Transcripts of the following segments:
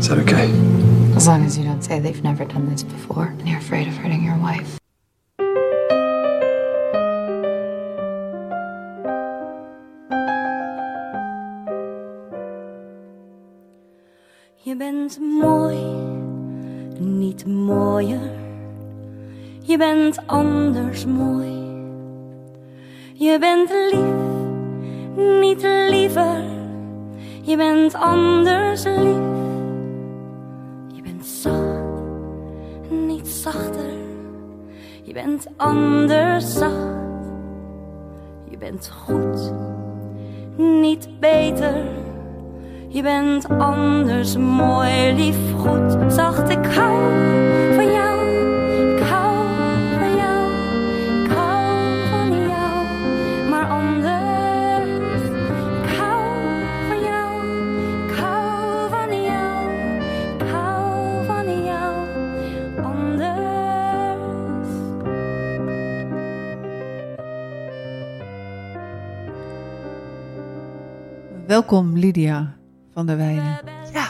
Is that okay? As long as you don't say they've never done this before and you're afraid of hurting your wife. Je bent mooi, niet mooier. Je bent anders mooi. Je bent lief, niet liever. Je bent anders lief. Zachter. Je bent anders zacht. Je bent goed, niet beter. Je bent anders mooi, lief, goed, zacht. Ik hou van jou, Welkom Lydia van der Weijden. Ja,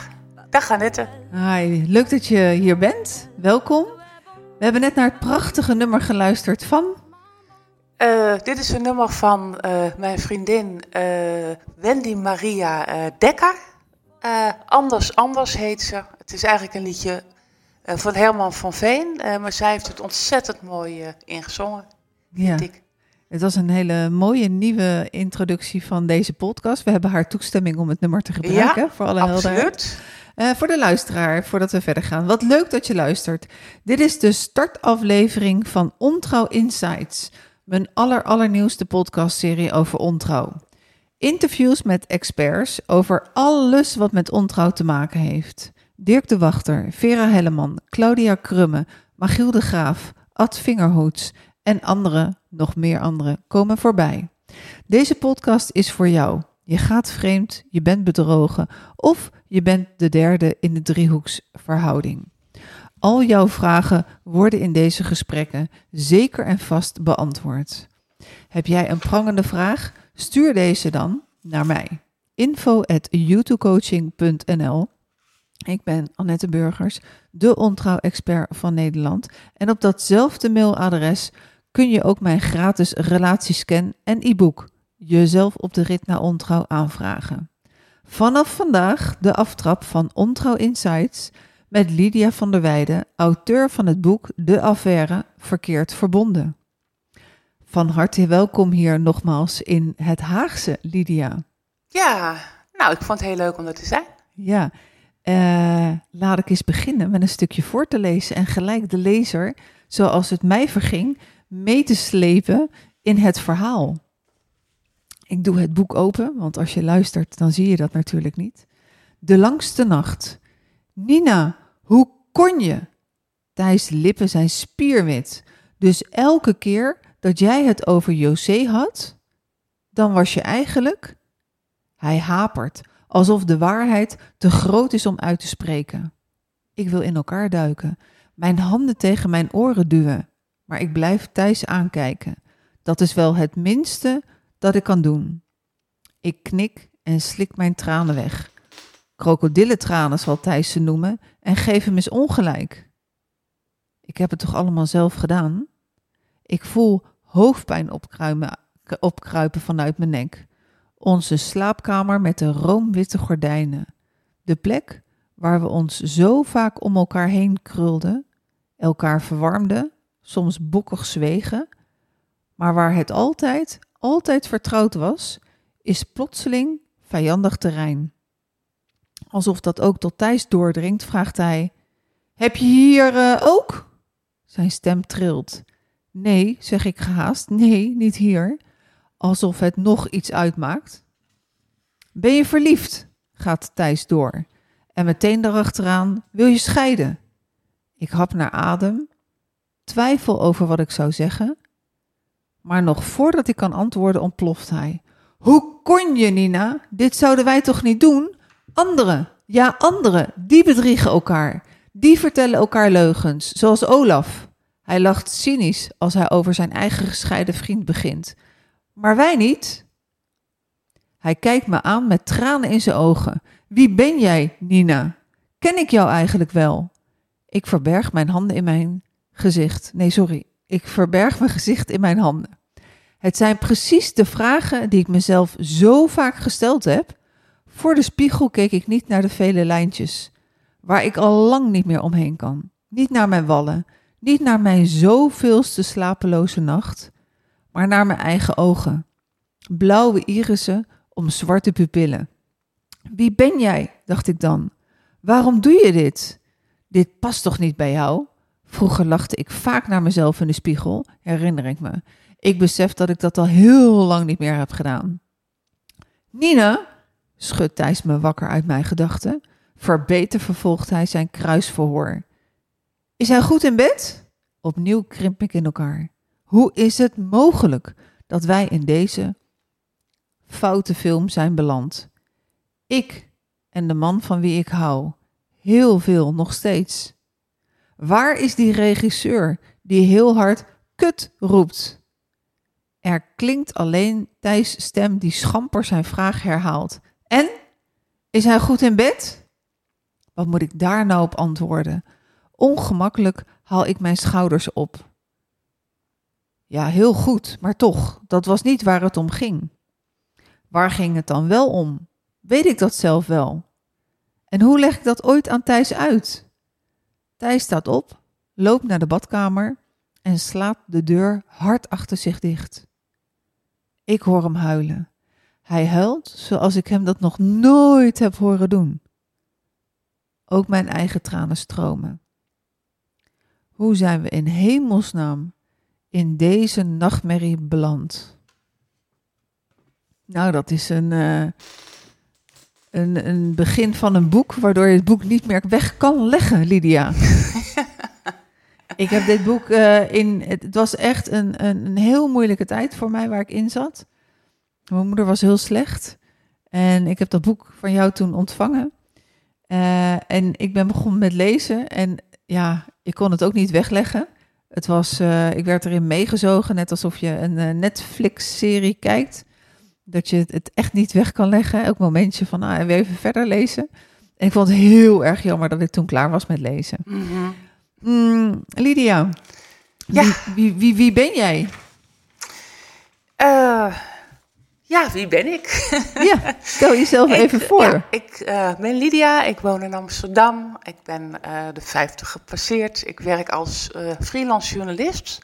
dag Annette. Hi, leuk dat je hier bent. Welkom. We hebben net naar het prachtige nummer geluisterd van... Eh, dit is een nummer van eh, mijn vriendin eh, Wendy Maria Dekker. Anders, anders heet ze. Het is eigenlijk een liedje van Herman van Veen. maar zij heeft het ontzettend mooi ingezongen, Ja, vind ik. Het was een hele mooie nieuwe introductie van deze podcast. We hebben haar toestemming om het nummer te gebruiken, Ja, voor alle helderheid. Eh, voor de luisteraar, voordat we verder gaan. Wat leuk dat je luistert. Dit is de startaflevering van Ontrouw Insights. Mijn aller, allernieuwste podcastserie over ontrouw. Interviews met experts over alles wat met ontrouw te maken heeft. Dirk de Wachter, Vera Helleman, Claudia Krumme, Magiel de Graaf, Ad Vingerhoets en andere, nog meer anderen, komen voorbij. Deze podcast is voor jou. Je gaat vreemd, je bent bedrogen of je bent de derde in de driehoeksverhouding. Al jouw vragen worden in deze gesprekken zeker en vast beantwoord. Heb jij een prangende vraag? Stuur deze dan naar mij. info at Ik ben Annette Burgers, de ontrouw-expert van Nederland. En op datzelfde mailadres kun je ook mijn gratis relatiescan en e-book Jezelf op de rit naar ontrouw aanvragen. Vanaf vandaag de aftrap van Ontrouw Insights met Lydia van der Weijden, auteur van het boek De Affaire Verkeerd Verbonden. Van harte welkom hier nogmaals in het Haagse, Lydia. Ja, nou, ik vond het heel leuk om er te zijn. Ja, eh, laat ik eens beginnen met een stukje voor te lezen en gelijk de lezer, zoals het mij verging, mee te slepen in het verhaal. Ik doe het boek open, want als je luistert, dan zie je dat natuurlijk niet. De langste nacht. Nina, hoe kon je? Thijs' lippen zijn spierwit. Dus elke keer dat jij het over José had, dan was je eigenlijk... Hij hapert, alsof de waarheid te groot is om uit te spreken. Ik wil in elkaar duiken, mijn handen tegen mijn oren duwen, maar ik blijf Thijs aankijken. Dat is wel het minste dat ik kan doen. Ik knik en slik mijn tranen weg. Krokodillentranen zal Thijs ze noemen en geef hem eens ongelijk. Ik heb het toch allemaal zelf gedaan? Ik voel hoofdpijn opkruipen vanuit mijn nek. Onze slaapkamer met de roomwitte gordijnen. De plek waar we ons zo vaak om elkaar heen krulden, elkaar verwarmden, soms bokkig zwegen, maar waar het altijd, altijd vertrouwd was, is plotseling vijandig terrein. Alsof dat ook tot Thijs doordringt, vraagt hij: Heb je hier eh, ook? Zijn stem trilt. Nee, zeg ik gehaast. Nee, niet hier. Alsof het nog iets uitmaakt. Ben je verliefd? gaat Thijs door. En meteen daarachteraan: Wil je scheiden? Ik hap naar adem, twijfel over wat ik zou zeggen. Maar nog voordat ik kan antwoorden, ontploft hij. Hoe kon je, Nina? Dit zouden wij toch niet doen? Anderen, ja, anderen, die bedriegen elkaar. Die vertellen elkaar leugens, zoals Olaf. Hij lacht cynisch als hij over zijn eigen gescheiden vriend begint. Maar wij niet. Hij kijkt me aan met tranen in zijn ogen. Wie ben jij, Nina? Ken ik jou eigenlijk wel? Ik verberg mijn handen in mijn gezicht. Nee, sorry. Ik verberg mijn gezicht in mijn handen. Het zijn precies de vragen die ik mezelf zo vaak gesteld heb. Voor de spiegel keek ik niet naar de vele lijntjes, waar ik al lang niet meer omheen kan. Niet naar mijn wallen, niet naar mijn zoveelste slapeloze nacht, maar naar mijn eigen ogen. Blauwe irissen om zwarte pupillen. Wie ben jij? dacht ik dan. Waarom doe je dit? Dit past toch niet bij jou? Vroeger lachte ik vaak naar mezelf in de spiegel, herinner ik me. Ik besef dat ik dat al heel lang niet meer heb gedaan. Nina, schudt Thijs me wakker uit mijn gedachten. Verbeten vervolgt hij zijn kruisverhoor. Is hij goed in bed? Opnieuw krimp ik in elkaar. Hoe is het mogelijk dat wij in deze foute film zijn beland? Ik en de man van wie ik hou. Heel veel nog steeds. Waar is die regisseur die heel hard kut roept? Er klinkt alleen Thijs' stem die schamper zijn vraag herhaalt. En? Is hij goed in bed? Wat moet ik daar nou op antwoorden? Ongemakkelijk haal ik mijn schouders op. Ja, heel goed, maar toch, dat was niet waar het om ging. Waar ging het dan wel om? Weet ik dat zelf wel? En hoe leg ik dat ooit aan Thijs uit? Thijs staat op, loopt naar de badkamer en slaat de deur hard achter zich dicht. Ik hoor hem huilen. Hij huilt zoals ik hem dat nog nooit heb horen doen. Ook mijn eigen tranen stromen. Hoe zijn we in hemelsnaam in deze nachtmerrie beland? Nou, dat is een, uh, een, een begin van een boek waardoor je het boek niet meer weg kan leggen, Lydia. ik heb dit boek uh, in. Het was echt een, een, een, heel moeilijke tijd voor mij waar ik in zat. Mijn moeder was heel slecht. En ik heb dat boek van jou toen ontvangen. Uh, en ik ben begonnen met lezen. En ja, ik kon het ook niet wegleggen. Het was, uh, ik werd erin meegezogen, net alsof je een Netflix-serie kijkt dat je het echt niet weg kan leggen. Elk momentje van, ah, weer even verder lezen. En ik vond het heel erg jammer dat ik toen klaar was met lezen. Mm -hmm. mm, Lydia, ja. wie, wie, wie, wie ben jij? Uh, ja, wie ben ik? ja, stel jezelf ik, even voor. Ja, ik uh, ben Lydia, ik woon in Amsterdam. Ik ben uh, de 50 gepasseerd. Ik werk als freelance journalist.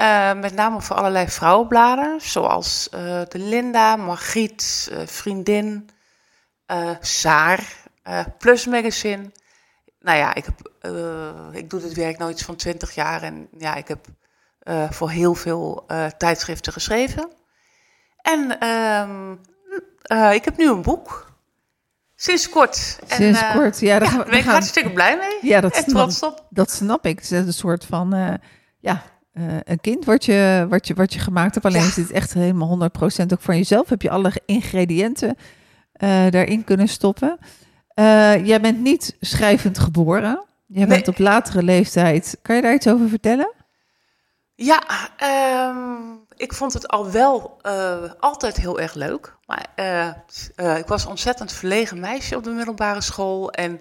Uh, met name voor allerlei vrouwenbladen, zoals uh, de Linda, Margriet, uh, Vriendin, Saar, Plus Magazine. Nou ja, ik, heb, ik doe dit werk nou iets van 20 jaar en ja, ik heb voor heel veel tijdschriften geschreven. En ehm, ik heb nu een boek. Sinds kort. Sinds en, kort, ja. Daar, ja, gaan, daar ben ik gaan, hartstikke blij mee. Ja, dat en snap, trots op. Dat snap ik. Het is een soort van, ja, uh, een kind wat je, wat, je, wat je gemaakt hebt. Alleen Ja. is dit echt helemaal 100% ook van jezelf. Heb je alle ingrediënten uh, daarin kunnen stoppen. Uh, jij bent niet schrijvend geboren. Jij bent Nee. op latere leeftijd. Kan je daar iets over vertellen? Ja, ehm, ik vond het al wel eh, altijd heel erg leuk. Maar eh, eh, ik was een ontzettend verlegen meisje op de middelbare school. En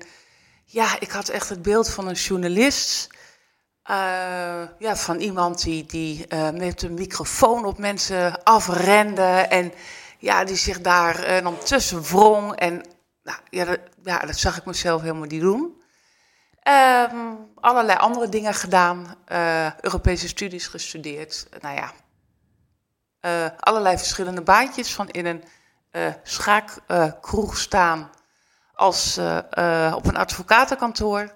ja, ik had echt het beeld van een journalist. Eh, ja, van iemand die, die eh, met een microfoon op mensen afrende. En ja, die zich daar eh, dan tussen wrong. En nou, ja, dat, ja, dat zag ik mezelf helemaal niet doen. Ehm, allerlei andere dingen gedaan. Europese studies gestudeerd. Nou ja, allerlei verschillende baantjes. Van in een schaakkroeg staan als op een advocatenkantoor.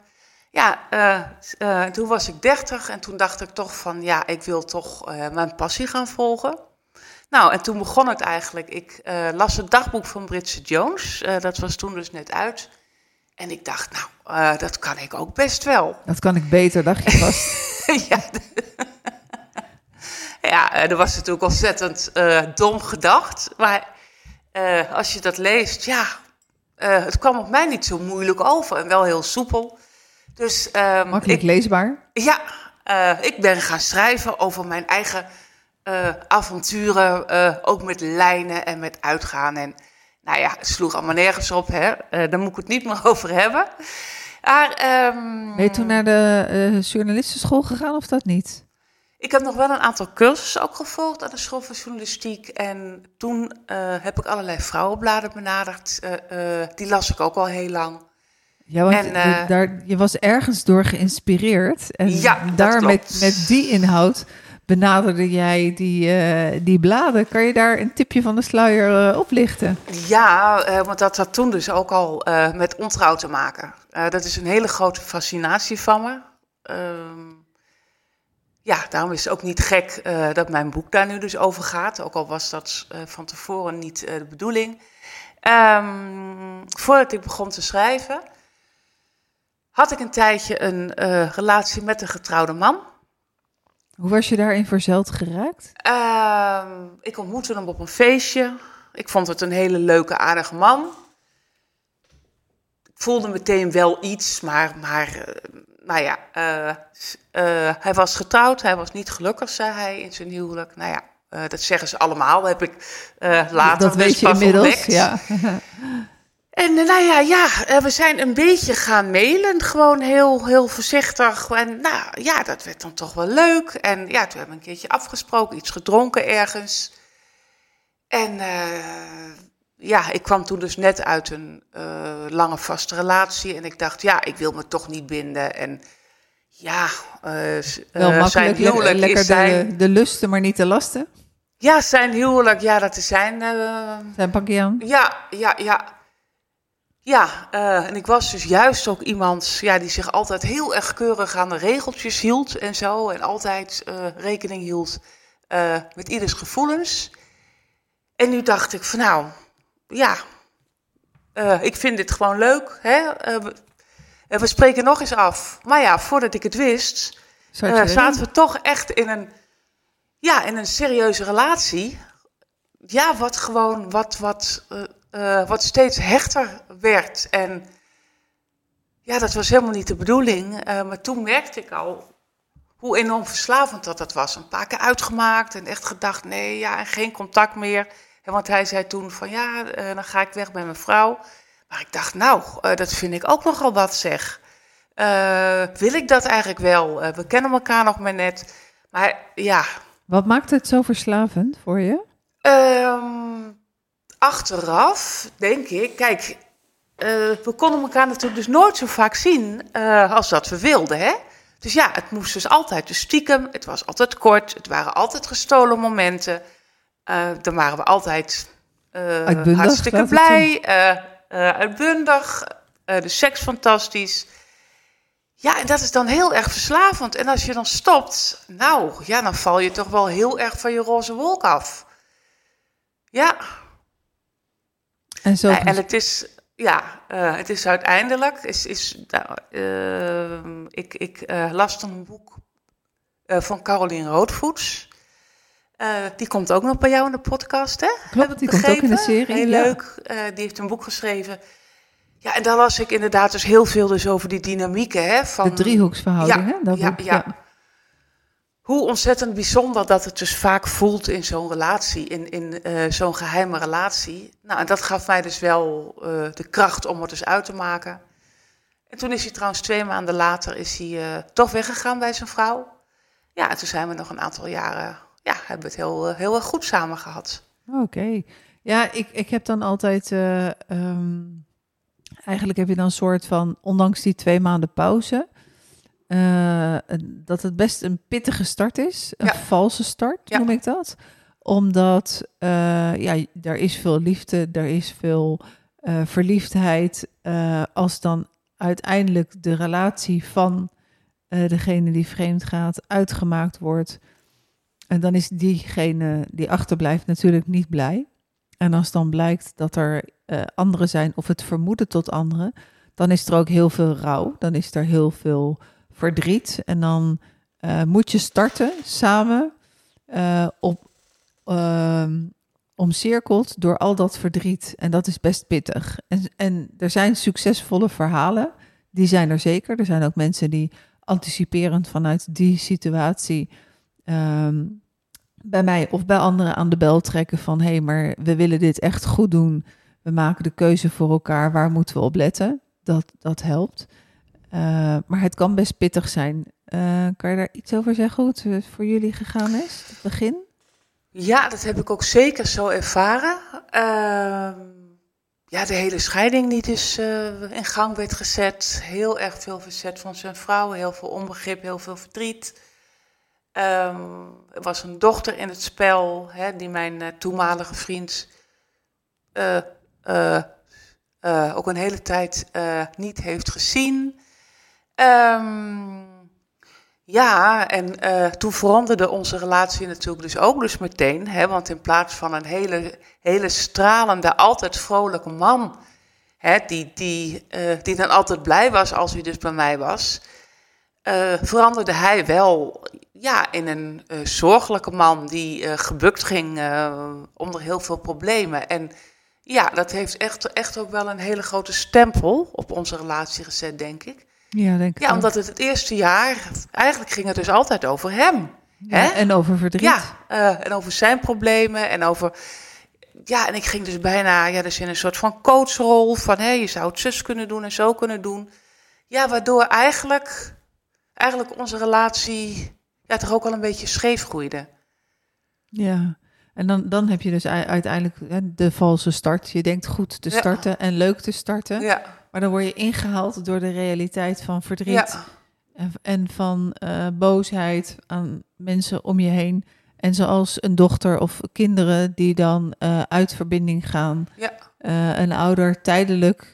Ja, eh, eh, toen was ik 30 en toen dacht ik toch van ja, ik wil toch eh, mijn passie gaan volgen. Nou, en toen begon het eigenlijk. Ik las het dagboek van Bridget Jones. Dat was toen dus net uit. En ik dacht, nou, dat kan ik ook best wel. Dat kan ik beter, dacht je vast. ja, ja, dat was natuurlijk ontzettend dom gedacht. Maar als je dat leest, ja, het kwam op mij niet zo moeilijk over en wel heel soepel. Dus ehm, Makkelijk ik, leesbaar. ja, eh, ik ben gaan schrijven over mijn eigen eh, avonturen, eh, ook met lijnen en met uitgaan. En Nou ja, het sloeg allemaal nergens op, hè. Daar moet ik het niet meer over hebben. Maar, ehm, Ben je toen naar de journalistenschool gegaan of dat niet? Ik heb nog wel een aantal cursussen ook gevolgd aan de school van journalistiek. En toen heb ik allerlei vrouwenbladen benaderd. Die las ik ook al heel lang. Ja, want En, eh, je- daar, je was ergens door geïnspireerd. En Ja, daar met, met die inhoud benaderde jij die, eh, die bladen. Kan je daar een tipje van de sluier eh, oplichten? Ja, eh, want dat had toen dus ook al eh, met ontrouw te maken. Eh, dat is een hele grote fascinatie van me. Ehm, ja, daarom is het ook niet gek eh, dat mijn boek daar nu dus over gaat. Ook al was dat eh, van tevoren niet eh, de bedoeling. Ehm, voordat ik begon te schrijven, had ik een tijdje een eh, relatie met een getrouwde man. Hoe was je daarin verzeld geraakt? Ehm, ik ontmoette hem op een feestje. Ik vond het een hele leuke, aardige man. Ik voelde meteen wel iets, maar, maar eh, nou ja, eh, hij was getrouwd, hij was niet gelukkig, zei hij in zijn huwelijk. Nou ja, dat zeggen ze allemaal, heb ik later dat weet dus je pas inmiddels. ontdekt. Ja. En eh, nou ja, ja, eh, we zijn een beetje gaan mailen, gewoon heel, heel voorzichtig. En nou ja, dat werd dan toch wel leuk. En ja, toen hebben we een keertje afgesproken, iets gedronken ergens. En eh, ja, ik kwam toen dus net uit een lange vaste relatie. En ik dacht, ja, ik wil me toch niet binden. En ja, Wel zijn huwelijk lekker is zijn... de, de lusten, maar niet de lasten. Ja, zijn huwelijk, ja, dat is zijn... Zijn pak je aan. ja, ja, ja. Ja, eh, en ik was dus juist ook iemand ja, die zich altijd heel erg keurig aan de regeltjes hield en zo. En altijd eh, rekening hield eh, met ieders gevoelens. En nu dacht ik van nou, ja, ik vind dit gewoon leuk. Hè? We, we spreken nog eens af. Maar ja, voordat ik het wist, zaten we toch echt in een, ja, in een serieuze relatie. Ja, wat gewoon, wat, wat, eh, wat steeds hechter werd. En ja, dat was helemaal niet de bedoeling. Eh, maar toen merkte ik al hoe enorm verslavend dat dat was. Een paar keer uitgemaakt en echt gedacht, nee, ja, en geen contact meer. En want hij zei toen van, ja, eh, dan ga ik weg bij mijn vrouw. Maar ik dacht, nou, dat vind ik ook nogal wat zeg. Wil ik dat eigenlijk wel? We kennen elkaar nog maar net. Maar ja, Wat maakt het zo verslavend voor je? Ehm, achteraf denk ik, kijk, eh, we konden elkaar natuurlijk dus nooit zo vaak zien eh, als dat we wilden, hè? Dus ja, het moest dus altijd dus stiekem, het was altijd kort, het waren altijd gestolen momenten. Eh, dan waren we altijd hartstikke blij, uitbundig, de seks fantastisch. Ja, en dat is dan heel erg verslavend. En als je dan stopt, nou, ja, dan val je toch wel heel erg van je roze wolk af. Ja, En zo en het is, ja, eh, het is uiteindelijk, is, is, nou, eh, ik, ik eh, las een boek eh, van Caroline Roodvoets. Die komt ook nog bij jou in de podcast, hè? Ik die komt ook in de serie, Heel ja. leuk. Die heeft een boek geschreven. Ja, en daar las ik inderdaad dus heel veel dus over die dynamieken, hè? Van, de driehoeksverhouding, Ja, hè? Dat ja, boek, ja. Hoe ontzettend bijzonder dat het dus vaak voelt in zo'n relatie, in, in eh, zo'n geheime relatie. Nou, en dat gaf mij dus wel eh, de kracht om het dus uit te maken. En toen is hij trouwens twee maanden later is hij, eh, toch weggegaan bij zijn vrouw. Ja, en toen zijn we nog een aantal jaren, ja, hebben we het heel, heel erg goed samen gehad. Oké. Ja, ik, ik heb dan altijd. eh, ehm, eigenlijk heb je dan een soort van. Ondanks die twee maanden pauze. Eh, dat het best een pittige start is. Een Ja. valse start, Ja. noem ik dat. Omdat. eh, ja, er is veel liefde, er is veel eh, verliefdheid. Als dan uiteindelijk de relatie van degene die vreemd gaat uitgemaakt wordt. En dan is diegene die achterblijft natuurlijk niet blij. En als dan blijkt dat er anderen zijn of het vermoeden tot anderen, dan is er ook heel veel rouw. Dan is er heel veel verdriet. En dan eh, moet je starten samen eh, op, ehm, omcirkeld door al dat verdriet. En dat is best pittig. En, en er zijn succesvolle verhalen, die zijn er zeker. Er zijn ook mensen die anticiperend vanuit die situatie ehm, bij mij of bij anderen aan de bel trekken van hé, hey, maar we willen dit echt goed doen. we maken de keuze voor elkaar, waar moeten we op letten? Dat, dat helpt. Eh, maar het kan best pittig zijn. Eh, kan je daar iets over zeggen hoe het eh, voor jullie gegaan is, het begin? Ja, dat heb ik ook zeker zo ervaren. Ehm, ja, de hele scheiding die dus in gang werd gezet. Heel erg veel verzet van zijn vrouw, heel veel onbegrip, heel veel verdriet. Ehm, er was een dochter in het spel, hè, die mijn toenmalige vriend ook een hele tijd niet heeft gezien. Ehm, ja, en eh, toen veranderde onze relatie natuurlijk dus ook dus meteen. Hè, want in plaats van een hele, hele stralende, altijd vrolijke man... Hè, die, die, eh, die dan altijd blij was als hij dus bij mij was... eh, veranderde hij wel ja, in een zorgelijke man die gebukt ging onder heel veel problemen. En ja, dat heeft echt, echt ook wel een hele grote stempel op onze relatie gezet, denk ik. Ja, denk ik Ja, omdat het het eerste jaar, eigenlijk ging het dus altijd over hem. Hè? En over verdriet. Ja, eh, en over zijn problemen en over... Ja, en ik ging dus bijna ja, dus in een soort van coachrol van... hé, je zou het zus kunnen doen en zo kunnen doen. Ja, waardoor eigenlijk, eigenlijk onze relatie ja, toch ook wel een beetje scheef groeide. Ja, en dan, dan heb je dus uiteindelijk hè, de valse start. Je denkt goed te Ja. starten en leuk te starten. Ja, Maar dan word je ingehaald door de realiteit van verdriet ja, en, en van eh, boosheid aan mensen om je heen. En zoals een dochter of kinderen die dan eh, uit verbinding gaan. ja, Eh, een ouder tijdelijk,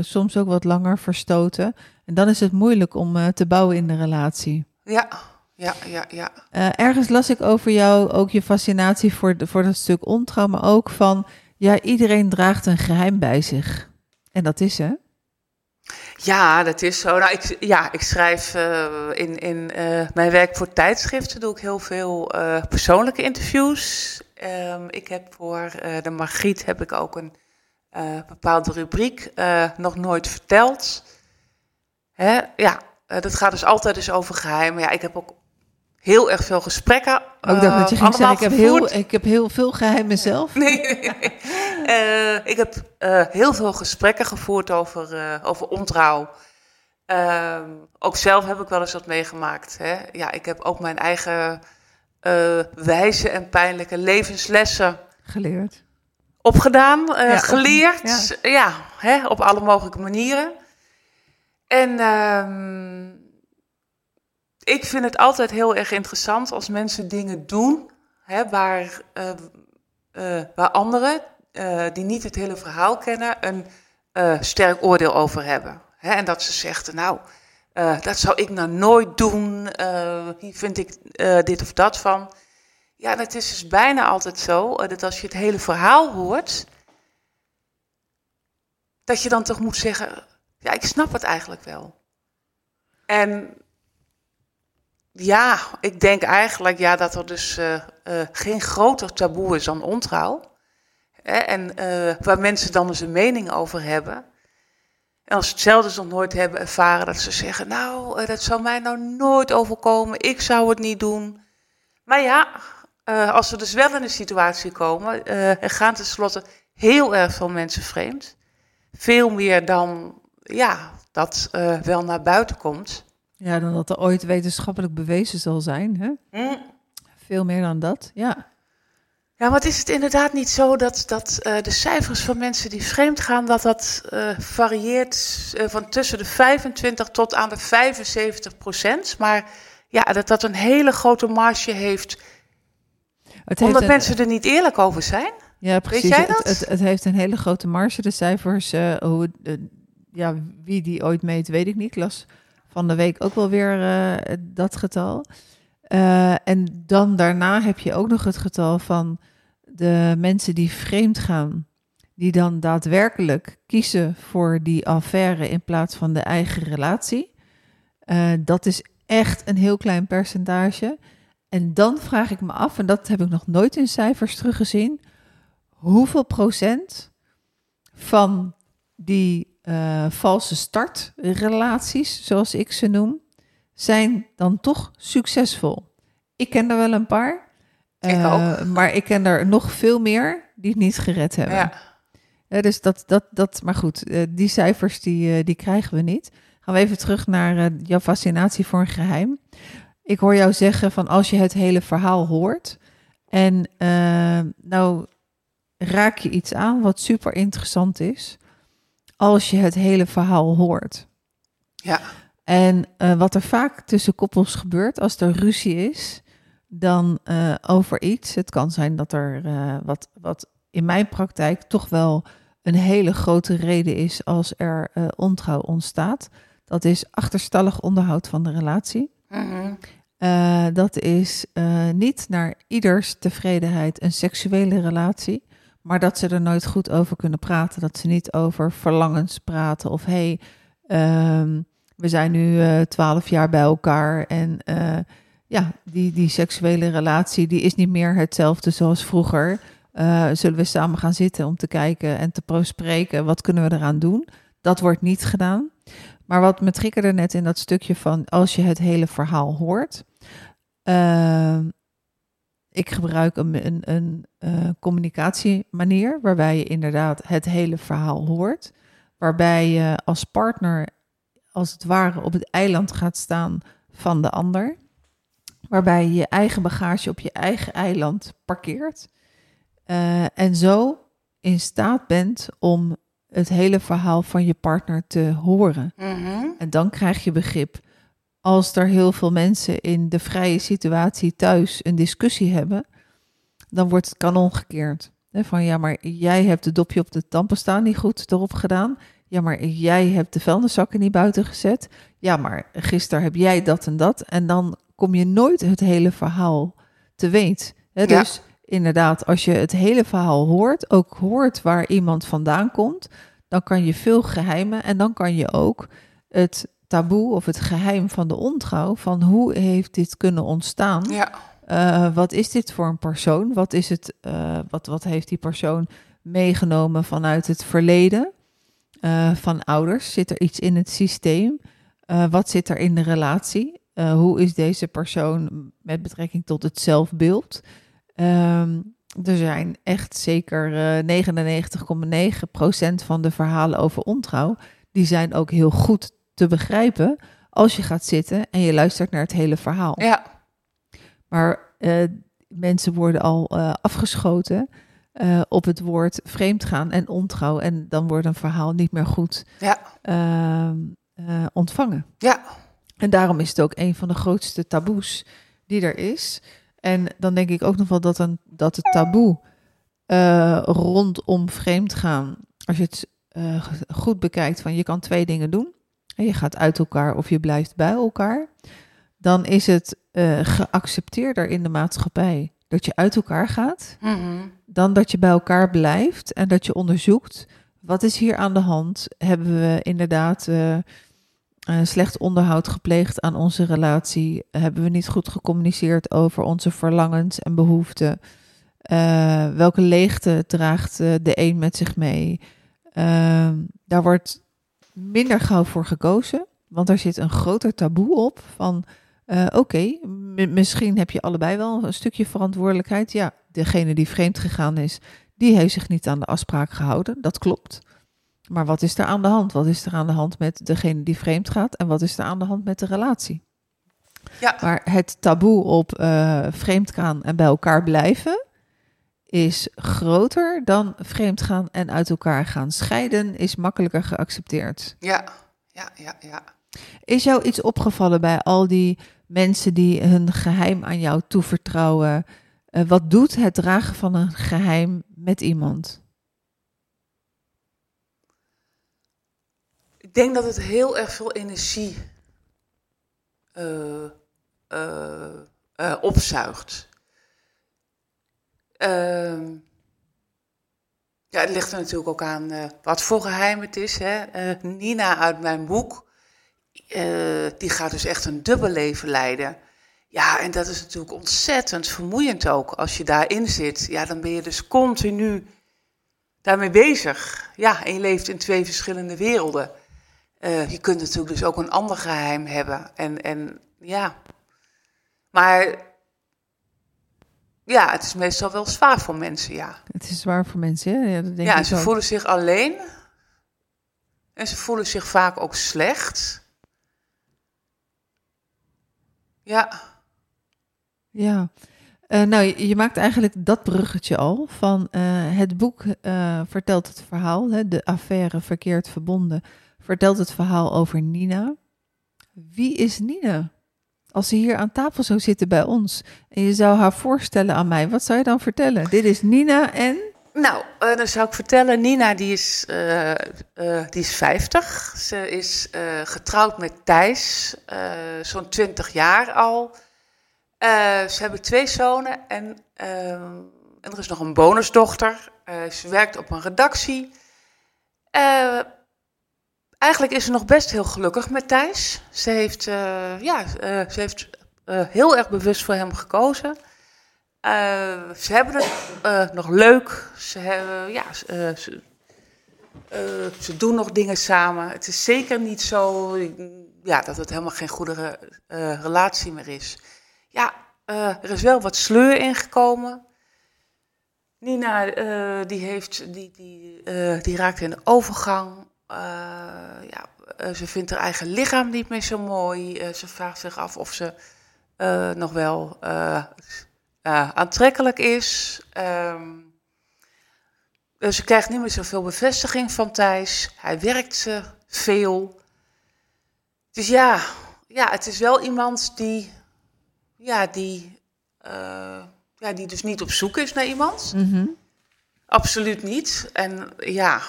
soms ook wat langer verstoten. En dan is het moeilijk om te bouwen in de relatie. ja, ja, ja, ja. Ergens las ik over jou ook je fascinatie voor, de- voor dat stuk ontrouw, maar ook van, ja, iedereen draagt een geheim bij zich. En dat is hè? Ja, dat is zo. Nou, ik, ja, ik schrijf eh, in, in eh, mijn werk voor tijdschriften doe ik heel veel eh, persoonlijke interviews. Ehm, ik heb voor de Margriet heb ik ook een bepaalde rubriek nog nooit verteld. Hè? Ja, dat gaat dus altijd dus over geheimen. Ja, ik heb ook heel erg veel gesprekken. Ook dat dat je eh, ging zeggen, ik heb, heel, ik heb heel veel geheimen zelf. Nee, nee, nee. Eh, ik heb eh, heel veel gesprekken gevoerd over, over ontrouw. Ehm, ook zelf heb ik wel eens wat meegemaakt. Hè? Ja, ik heb ook mijn eigen wijze en pijnlijke levenslessen Geleerd. opgedaan, op- geleerd. Ja, hè, op alle mogelijke manieren. En ehm, ik vind het altijd heel erg interessant als mensen dingen doen hè, waar, eh, eh, waar anderen eh, die niet het hele verhaal kennen een sterk oordeel over hebben. Hè, en dat ze zegt, nou, dat zou ik nou nooit doen, hier vind ik dit of dat van. Ja, dat is dus bijna altijd zo, dat als je het hele verhaal hoort, dat je dan toch moet zeggen, ja, ik snap het eigenlijk wel. En ja, ik denk eigenlijk ja, dat er dus eh, eh, geen groter taboe is dan ontrouw. Hè, en eh, waar mensen dan eens een mening over hebben. En als ze hetzelfde dus nog nooit hebben ervaren, dat ze zeggen, nou, dat zou mij nou nooit overkomen, ik zou het niet doen. Maar ja, als we dus wel in een situatie komen, er gaan tenslotte heel erg veel mensen vreemd. Veel meer dan, ja, dat wel naar buiten komt. Ja, dan dat er ooit wetenschappelijk bewezen zal zijn. Hè? Hm. Veel meer dan dat, ja. Ja, maar is het inderdaad niet zo dat, dat eh, de cijfers van mensen die vreemd gaan, dat dat eh, varieert eh, van tussen de 25 tot aan de 75 procent? Maar ja, dat dat een hele grote marge heeft, omdat een- mensen er niet eerlijk over zijn. Ja, precies. jij Het- dat? Het, het, heeft een hele grote marge, de cijfers. hoe, ja, wie die ooit meet, weet ik niet. Ik las van de week ook wel weer eh, dat getal. Eh, en dan daarna heb je ook nog het getal van de mensen die vreemd gaan. Die dan daadwerkelijk kiezen voor die affaire in plaats van de eigen relatie. Eh, dat is echt een heel klein percentage. En dan vraag ik me af, en dat heb ik nog nooit in cijfers teruggezien hoeveel procent van die eh, valse startrelaties, zoals ik ze noem, zijn dan toch succesvol? Ik ken er wel een paar, Ik eh, maar ik ken er nog veel meer die het niet gered hebben. Ja. Hè, dus dat, dat, dat, maar goed, eh, die cijfers die, eh, die krijgen we niet. Gaan we even terug naar eh, jouw fascinatie voor een geheim. Ik hoor jou zeggen van als je het hele verhaal hoort en eh, nou raak je iets aan wat super interessant is, als je het hele verhaal hoort. Ja. En eh, wat er vaak tussen koppels gebeurt als er ruzie is, dan eh, over iets. Het kan zijn dat er eh, wat, wat in mijn praktijk toch wel een hele grote reden is als er ontrouw ontstaat. Dat is achterstallig onderhoud van de relatie. Mhm. Dat is niet naar ieders tevredenheid een seksuele relatie, maar dat ze er nooit goed over kunnen praten. Dat ze niet over verlangens praten of hey, ehm, we zijn nu eh, twaalf jaar bij elkaar en eh, ja, die, die seksuele relatie die is niet meer hetzelfde zoals vroeger. Eh, zullen we samen gaan zitten om te kijken en te bespreken wat kunnen we eraan doen? Dat wordt niet gedaan. Maar wat me triggerde net in dat stukje van als je het hele verhaal hoort. Ik gebruik een, een, een eh, communicatiemanier waarbij je inderdaad het hele verhaal hoort. Waarbij je als partner als het ware op het eiland gaat staan van de ander. Waarbij je je eigen bagage op je eigen eiland parkeert. eh, en zo in staat bent om het hele verhaal van je partner te horen. Mhm. En dan krijg je begrip. Als er heel veel mensen in de vrije situatie thuis een discussie hebben, dan wordt het kanon gekeerd. Van ja, maar jij hebt de dopje op de tandpasta niet goed erop gedaan. Ja, maar jij hebt de vuilniszakken niet buiten gezet. Ja, maar gisteren heb jij dat en dat. En dan kom je nooit het hele verhaal te Ja. Dus inderdaad, als je het hele verhaal hoort, ook hoort waar iemand vandaan komt, dan kan je veel geheimen en dan kan je ook het taboe of het geheim van de ontrouw, van hoe heeft dit kunnen ontstaan? Ja. Eh, wat is dit voor een persoon? Wat, is het, eh, wat, wat heeft die persoon meegenomen vanuit het verleden? Eh, van ouders? Zit er iets in het systeem? Wat zit er in de relatie? Hoe is deze persoon met betrekking tot het zelfbeeld? Ehm, er zijn echt zeker eh 99,9% van de verhalen over ontrouw, die zijn ook heel goed te begrijpen als je gaat zitten en je luistert naar het hele verhaal. Ja. Maar eh, mensen worden al eh, afgeschoten eh, op het woord vreemdgaan en ontrouw. En dan wordt een verhaal niet meer goed Ja. ehm, eh, ontvangen. Ja. En daarom is het ook een van de grootste taboes die er is. En dan denk ik ook nog wel dat, een, dat het taboe rondom vreemdgaan, als je het goed bekijkt, van je kan twee dingen doen. En je gaat uit elkaar of je blijft bij elkaar. Dan is het eh, geaccepteerder in de maatschappij dat je uit elkaar gaat, Mhm. dan dat je bij elkaar blijft en dat je onderzoekt wat is hier aan de hand. Hebben we inderdaad eh, slecht onderhoud gepleegd aan onze relatie? Hebben we niet goed gecommuniceerd over onze verlangens en behoeften? Eh, welke leegte draagt de een met zich mee? Ehm, daar wordt minder gauw voor gekozen, want er zit een groter taboe op van eh, oké, misschien heb je allebei wel een stukje verantwoordelijkheid. Ja, degene die vreemd gegaan is, die heeft zich niet aan de afspraak gehouden. Dat klopt. Maar wat is er aan de hand? Wat is er aan de hand met degene die vreemd gaat? En wat is er aan de hand met de relatie? Ja. Maar het taboe op eh vreemdgaan en bij elkaar blijven is groter dan vreemdgaan en uit elkaar gaan. Scheiden is makkelijker geaccepteerd. Ja. Ja. Ja. Ja. Is jou iets opgevallen bij al die mensen die hun geheim aan jou toevertrouwen? Eh, wat doet het dragen van een geheim met iemand? Ik denk dat het heel erg veel energie eh, eh, opzuigt. Ehm, ja, het ligt er natuurlijk ook aan eh, wat voor geheim het is. Hè? Eh, Nina uit mijn boek, eh, die gaat dus echt een dubbel leven leiden. Ja, en dat is natuurlijk ontzettend vermoeiend ook. Als je daarin zit, ja, dan ben je dus continu daarmee bezig. Ja, en je leeft in twee verschillende werelden. Je kunt natuurlijk dus ook een ander geheim hebben. En, en ja. Maar ja, het is meestal wel zwaar voor mensen, ja. Het is zwaar voor mensen, hè? Ja, dat denk Ja, ik ze ook. voelen zich alleen. En ze voelen zich vaak ook slecht. Ja, Ja, Eh, nou, je, je maakt eigenlijk dat bruggetje al van eh, het boek eh, vertelt het verhaal, hè, de affaire verkeerd verbonden, vertelt het verhaal over Nina. Wie is Nina? Als ze hier aan tafel zou zitten bij ons en je zou haar voorstellen aan mij, wat zou je dan vertellen? Dit is Nina en nou, eh, dan zou ik vertellen, Nina die is, eh, eh, die is 50. Ze is getrouwd met Thijs, zo'n 20 jaar al. Ze hebben twee zonen en, en er is nog een bonusdochter. Ze werkt op een redactie. Eigenlijk is ze nog best heel gelukkig met Thijs. Ze heeft, eh, ja, eh, ze heeft eh, heel erg bewust voor hem gekozen. Ze hebben het nog leuk. Ze, hebben, ja, ze, ze, doen nog dingen samen. Het is zeker niet zo ja, dat het helemaal geen goede re- relatie meer is. Ja, er is wel wat sleur ingekomen. Nina, eh, die, heeft, die, die, die raakt in de overgang. Eh, ja, eh, ze vindt haar eigen lichaam niet meer zo mooi. Eh, ze vraagt zich af of ze nog wel aantrekkelijk is. Ehm, eh, ze krijgt niet meer zoveel bevestiging van Thijs. Hij werkt veel. Dus ja, ja, het is wel iemand die, ja, die, ja, die dus niet op zoek is naar iemand. Mhm. Absoluut niet. En ja,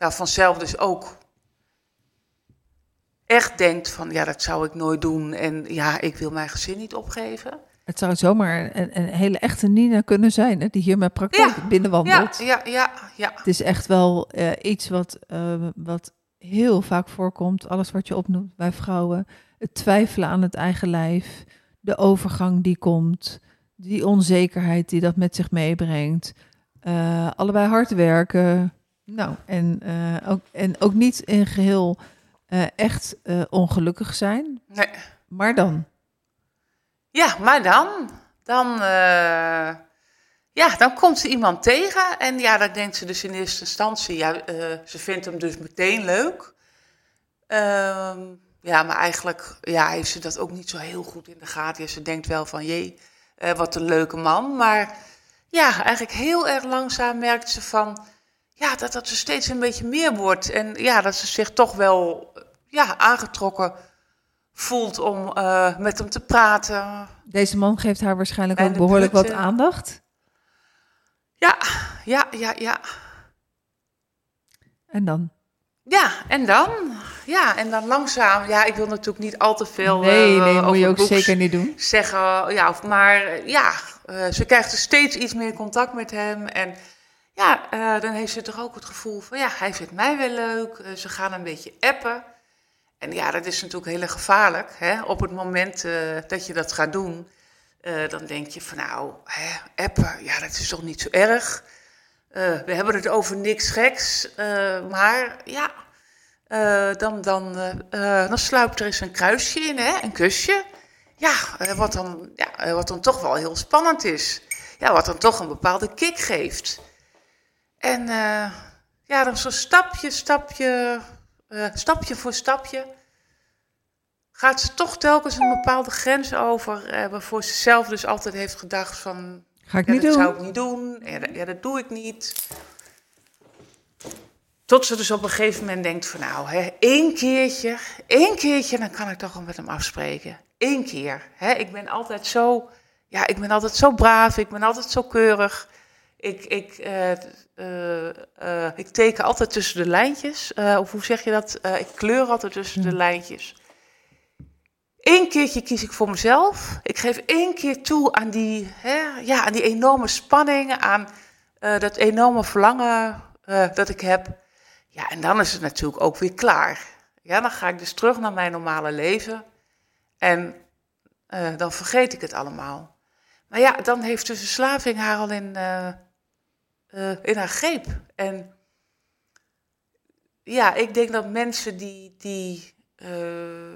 daar vanzelf dus ook echt denkt van, ja, dat zou ik nooit doen. En ja, ik wil mijn gezin niet opgeven. het zou zomaar een, een hele echte Nina kunnen zijn, hè, die hier met praktijk Ja, binnenwandelt. Ja, ja, ja, ja. Het is echt wel eh, iets wat, eh, wat heel vaak voorkomt. Alles wat je opnoemt bij vrouwen. Het twijfelen aan het eigen lijf. De overgang die komt. Die onzekerheid die dat met zich meebrengt. eh, allebei hard werken. Nou, en, eh, ook, en ook niet in geheel eh, echt eh, ongelukkig zijn. Nee. Maar dan. Ja, maar dan, dan, ja, dan komt ze iemand tegen en ja, dan denkt ze dus in eerste instantie, ja, ze vindt hem dus meteen leuk. Ehm, ja, maar eigenlijk ja, heeft ze dat ook niet zo heel goed in de gaten. Ja, ze denkt wel van, jee, wat een leuke man. Maar ja, eigenlijk heel erg langzaam merkt ze van, ja, dat dat er steeds een beetje meer wordt. En ja, dat ze zich toch wel, ja, aangetrokken voelt om eh, met hem te praten. Deze man geeft haar waarschijnlijk ook behoorlijk wat eh, aandacht. Ja, ja, ja, ja. En dan? Ja, en dan? Ja, en dan langzaam. Ja, ik wil natuurlijk niet al te veel Nee, eh, nee, moet je ook zeker niet doen. zeggen. Ja, of, maar ja, ze krijgt dus steeds iets meer contact met hem. En ja, eh, dan heeft ze toch ook het gevoel van, ja, hij vindt mij wel leuk. Eh, ze gaan een beetje appen. En ja, dat is natuurlijk heel gevaarlijk. Hè? Op het moment eh, dat je dat gaat doen, dan denk je van nou, hè, appen, ja, dat is toch niet zo erg. We hebben het over niks geks, maar ja, dan, dan, dan sluipt er eens een kruisje in, hè? een kusje. Ja, wat, dan, ja, wat dan toch wel heel spannend is. Ja, wat dan toch een bepaalde kick geeft. En eh, ja, dan zo stapje, stapje, eh, stapje voor stapje gaat ze toch telkens een bepaalde grens over, eh, waarvoor ze zelf dus altijd heeft gedacht van, Ga ik ja, niet dat doen. zou ik niet doen, ja, dat, ja, dat doe ik niet. Tot ze dus op een gegeven moment denkt van nou, hè, één keertje, één keertje, dan kan ik toch wel met hem afspreken. Eén keer. Hè. Ik ben altijd zo, ja, ik ben altijd zo braaf, ik ben altijd zo keurig. Ik, ik, eh, eh, ik teken altijd tussen de lijntjes. Eh, of hoe zeg je dat? Ik kleur altijd tussen de lijntjes. Eén keertje kies ik voor mezelf. Ik geef één keer toe aan die, hè, ja, aan die enorme spanning, aan dat enorme verlangen dat ik heb. Ja, en dan is het natuurlijk ook weer klaar. Ja, dan ga ik dus terug naar mijn normale leven. En dan vergeet ik het allemaal. Maar ja, dan heeft de verslaving haar al in, eh, in haar greep. En ja, ik denk dat mensen die, die, eh,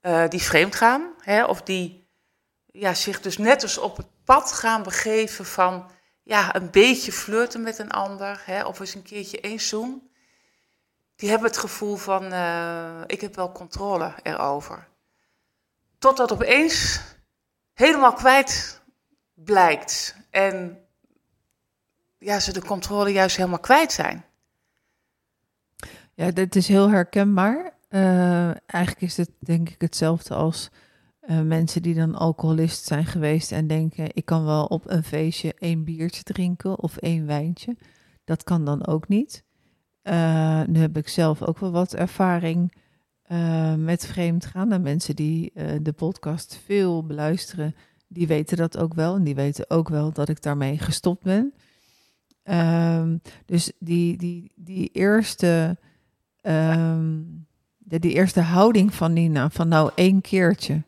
eh, die vreemd gaan, hè, of die ja, zich dus net als op het pad gaan begeven van ja, een beetje flirten met een ander, hè, of eens een keertje één zoen, die hebben het gevoel van ik heb wel controle erover. Totdat opeens helemaal kwijt blijkt en ja, ze de controle juist helemaal kwijt zijn. Ja, dit is heel herkenbaar. Uh, eigenlijk is het denk ik hetzelfde als uh, mensen die dan alcoholist zijn geweest en denken: ik kan wel op een feestje één biertje drinken of één wijntje. Dat kan dan ook niet. Uh, nu heb ik zelf ook wel wat ervaring met vreemd gaan. En mensen die de podcast veel beluisteren, die weten dat ook wel. En die weten ook wel dat ik daarmee gestopt ben. Um, dus die, die, die eerste. Um, de, die eerste houding van Nina, van nou één keertje.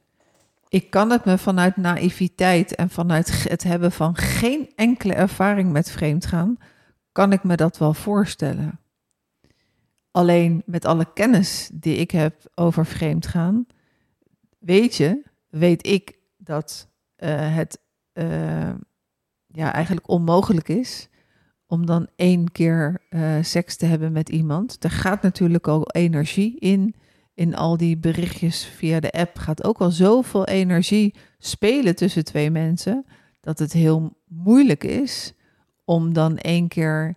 Ik kan het me vanuit naïviteit en vanuit het hebben van geen enkele ervaring met vreemdgaan, kan ik me dat wel voorstellen. Alleen met alle kennis die ik heb over vreemdgaan, weet je, weet ik dat uh, het uh, ja, eigenlijk onmogelijk is om dan één keer uh, seks te hebben met iemand. Er gaat natuurlijk al energie in. In al die berichtjes via de app gaat ook al zoveel energie spelen tussen twee mensen. Dat het heel moeilijk is om dan één keer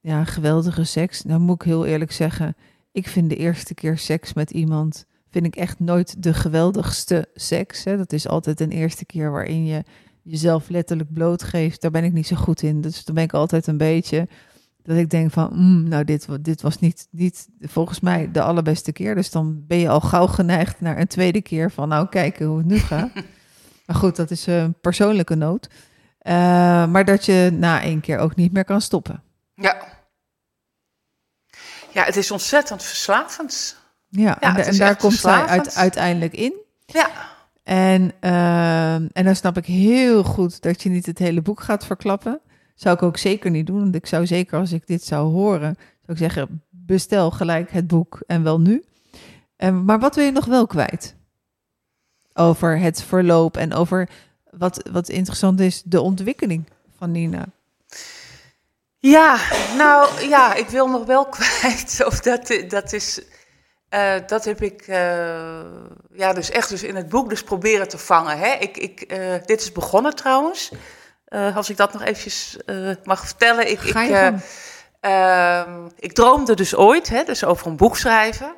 ja, geweldige seks. Nou moet ik heel eerlijk zeggen, ik vind de eerste keer seks met iemand vind ik echt nooit de geweldigste seks. Hè. Dat is altijd een eerste keer waarin je jezelf letterlijk blootgeeft, daar ben ik niet zo goed in. Dus dan ben ik altijd een beetje dat ik denk van, mm, nou, dit, dit was niet, niet volgens mij de allerbeste keer. Dus dan ben je al gauw geneigd naar een tweede keer van, nou, kijken hoe het nu gaat. maar goed, dat is een persoonlijke nood. Uh, maar dat je na één keer ook niet meer kan stoppen. Ja. Ja, het is ontzettend verslavend. Ja, ja en, en daar komt zij uit, uiteindelijk in. Ja. En, uh, en dan snap ik heel goed dat je niet het hele boek gaat verklappen. Zou ik ook zeker niet doen. Want ik zou zeker als ik dit zou horen, zou ik zeggen, bestel gelijk het boek en wel nu. Um, maar wat wil je nog wel kwijt? Over het verloop en over wat, wat interessant is, de ontwikkeling van Nina. Ja, nou ja, ik wil nog wel kwijt. Of dat, dat is uh, dat heb ik uh, ja, dus echt dus in het boek dus proberen te vangen. Hè. Ik, ik, uh, dit is begonnen trouwens. als ik dat nog eventjes mag vertellen. Ik, ik, ehm, ik droomde dus ooit hè, dus over een boek schrijven.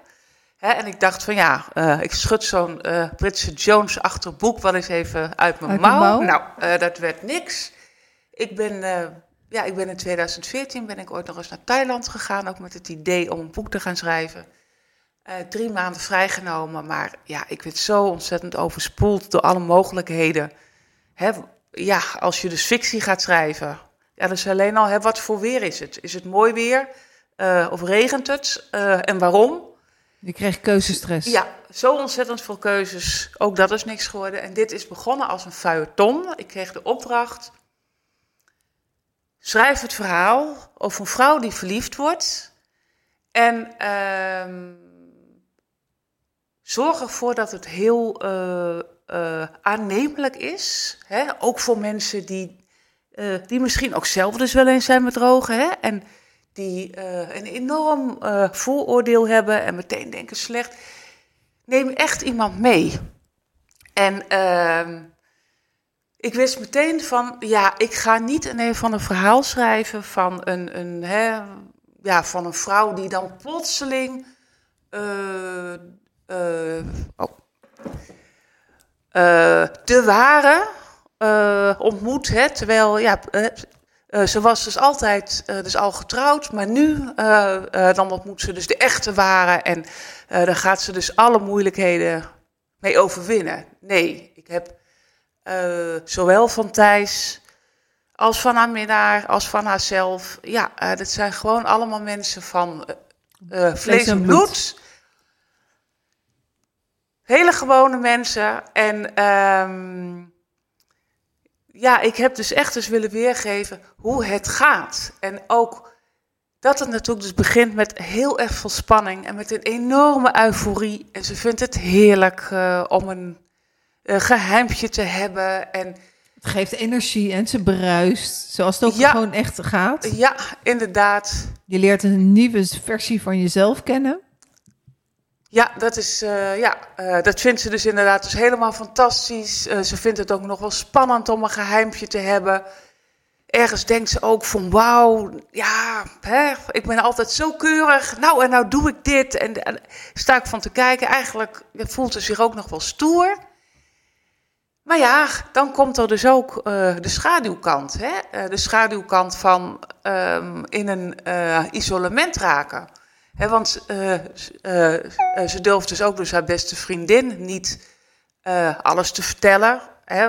Hè, en ik dacht van ja, ik schud zo'n Britse Jones-achtig boek wel eens even uit mijn uit mouw. mouw. Nou, dat werd niks. Ik ben ja, ik ben in 2014 ben ik ooit nog eens naar Thailand gegaan, ook met het idee om een boek te gaan schrijven. Uh, drie maanden vrijgenomen, maar ja, ik werd zo ontzettend overspoeld door alle mogelijkheden. Hè, ja, als je dus fictie gaat schrijven, ja, dat is alleen al, hè, wat voor weer is het? Is het mooi weer uh, of regent het uh, en waarom? Je krijgt keuzestress. Ja, zo ontzettend veel keuzes. Ook dat is niks geworden. En dit is begonnen als een feuilleton. Ik kreeg de opdracht. Schrijf het verhaal over een vrouw die verliefd wordt. En uh, zorg ervoor dat het heel uh, uh, aannemelijk is. Hè? Ook voor mensen die, uh, die misschien ook zelf dus wel eens zijn met drogen. Hè? En die een enorm vooroordeel hebben en meteen denken slecht. Neem echt iemand mee. En ehm, ik wist meteen van, ja, ik ga niet een van een verhaal schrijven van een, een, hè, ja, van een vrouw die dan plotseling oh. uh, de ware uh, ontmoet. Hè, terwijl, ja, ze was dus altijd dus al getrouwd, maar nu dan ontmoet ze dus de echte ware. En dan gaat ze dus alle moeilijkheden mee overwinnen. Nee, ik heb zowel van Thijs als van haar minnaar, als van haarzelf. Ja, dat zijn gewoon allemaal mensen van vlees en bloed. Hele gewone mensen. En um, ja, ik heb dus echt eens willen weergeven hoe het gaat. En ook dat het natuurlijk dus begint met heel erg veel spanning en met een enorme euforie. En ze vindt het heerlijk uh, om een, uh, geheimpje te hebben. En, het geeft energie en ze bruist, zoals het ook Ja. gewoon echt gaat. ja, inderdaad. Je leert een nieuwe versie van jezelf kennen. Ja, dat, is, eh, ja eh, dat vindt ze dus inderdaad dus helemaal fantastisch. Eh, ze vindt het ook nog wel spannend om een geheimpje te hebben. Ergens denkt ze ook van wauw, ja, hè, ik ben altijd zo keurig. Nou, en nou doe ik dit. En, en sta ik van te kijken. Eigenlijk voelt ze zich ook nog wel stoer. Maar ja, dan komt er dus ook de schaduwkant. Hè? De schaduwkant van ehm, in een isolement raken. Hè, want eh, eh, eh, ze durft dus ook dus haar beste vriendin niet alles te vertellen.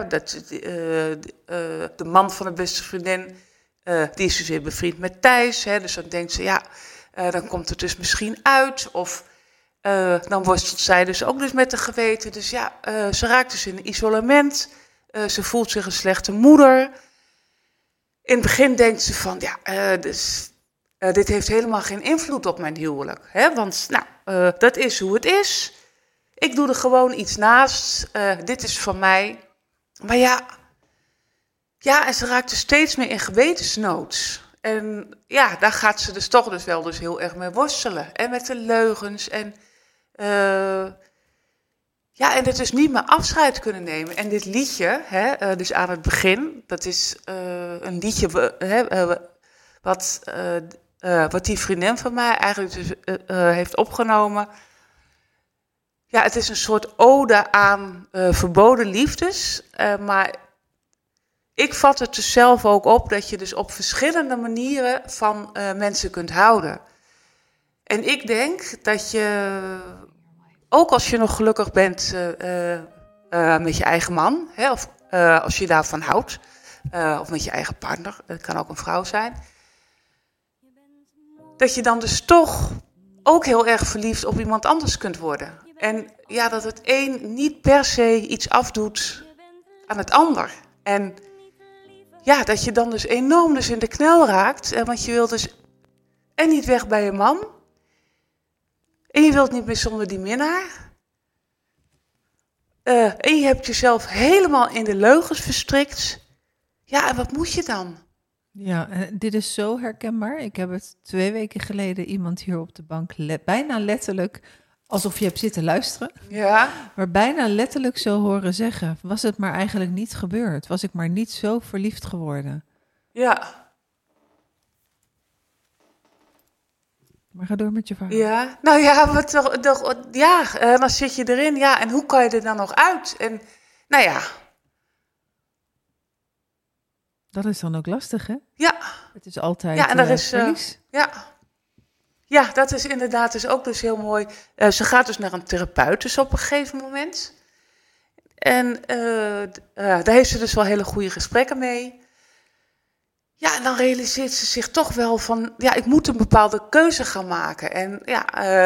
Dat, de, man van de beste vriendin, die is dus weer bevriend met Thijs. Dus dan denkt ze, ja, dan komt het dus misschien uit. Of dan worstelt zij dus ook dus met de geweten. Dus ja, ze raakt dus in isolement. Ze voelt zich een slechte moeder. In het begin denkt ze van, ja, dus, eh, dit heeft helemaal geen invloed op mijn huwelijk. Hè? Want, nou, eh, dat is hoe het is. Ik doe er gewoon iets naast. Eh, dit is van mij. Maar ja, ja, en ze raakt dus steeds meer in gewetensnood. En ja, daar gaat ze dus toch dus wel dus heel erg mee worstelen. En met de leugens en... ja, en het dus niet meer afscheid kunnen nemen. En dit liedje, hè, dus aan het begin, dat is een liedje hè, wat, eh, wat die vriendin van mij eigenlijk dus, eh, eh, heeft opgenomen. Ja, het is een soort ode aan verboden liefdes. maar ik vat het dus zelf ook op dat je dus op verschillende manieren van mensen kunt houden. En ik denk dat je, ook als je nog gelukkig bent met je eigen man, hè, of als je daarvan houdt, of met je eigen partner, het kan ook een vrouw zijn, dat je dan dus toch ook heel erg verliefd op iemand anders kunt worden. En ja, dat het een niet per se iets afdoet aan het ander. En ja, dat je dan dus enorm dus in de knel raakt. eh, Want je wilt dus en niet weg bij je man. En je wilt niet meer zonder die minnaar. Eh, en je hebt jezelf helemaal in de leugens verstrikt. Ja, en wat moet je dan? Ja, en dit is zo herkenbaar. Ik heb het twee weken geleden iemand hier op de bank le- bijna letterlijk, alsof je hebt zitten luisteren, Ja, maar bijna letterlijk zo horen zeggen. Was het maar eigenlijk niet gebeurd? Was ik maar niet zo verliefd geworden? ja, Maar ga door met je verhaal. ja. Nou ja, wat toch, toch, ja, eh, dan zit je erin. Ja, en hoe kan je er dan nog uit? En nou ja, Dat is dan ook lastig, hè? ja. Het is altijd Ja, en daar eh, is, eh. Ja. Ja, dat is inderdaad dus ook dus heel mooi. Eh, ze gaat dus naar een therapeut dus op een gegeven moment. En daar heeft ze dus wel hele goede gesprekken mee. Ja, en dan realiseert ze zich toch wel van, ja, ik moet een bepaalde keuze gaan maken. En ja,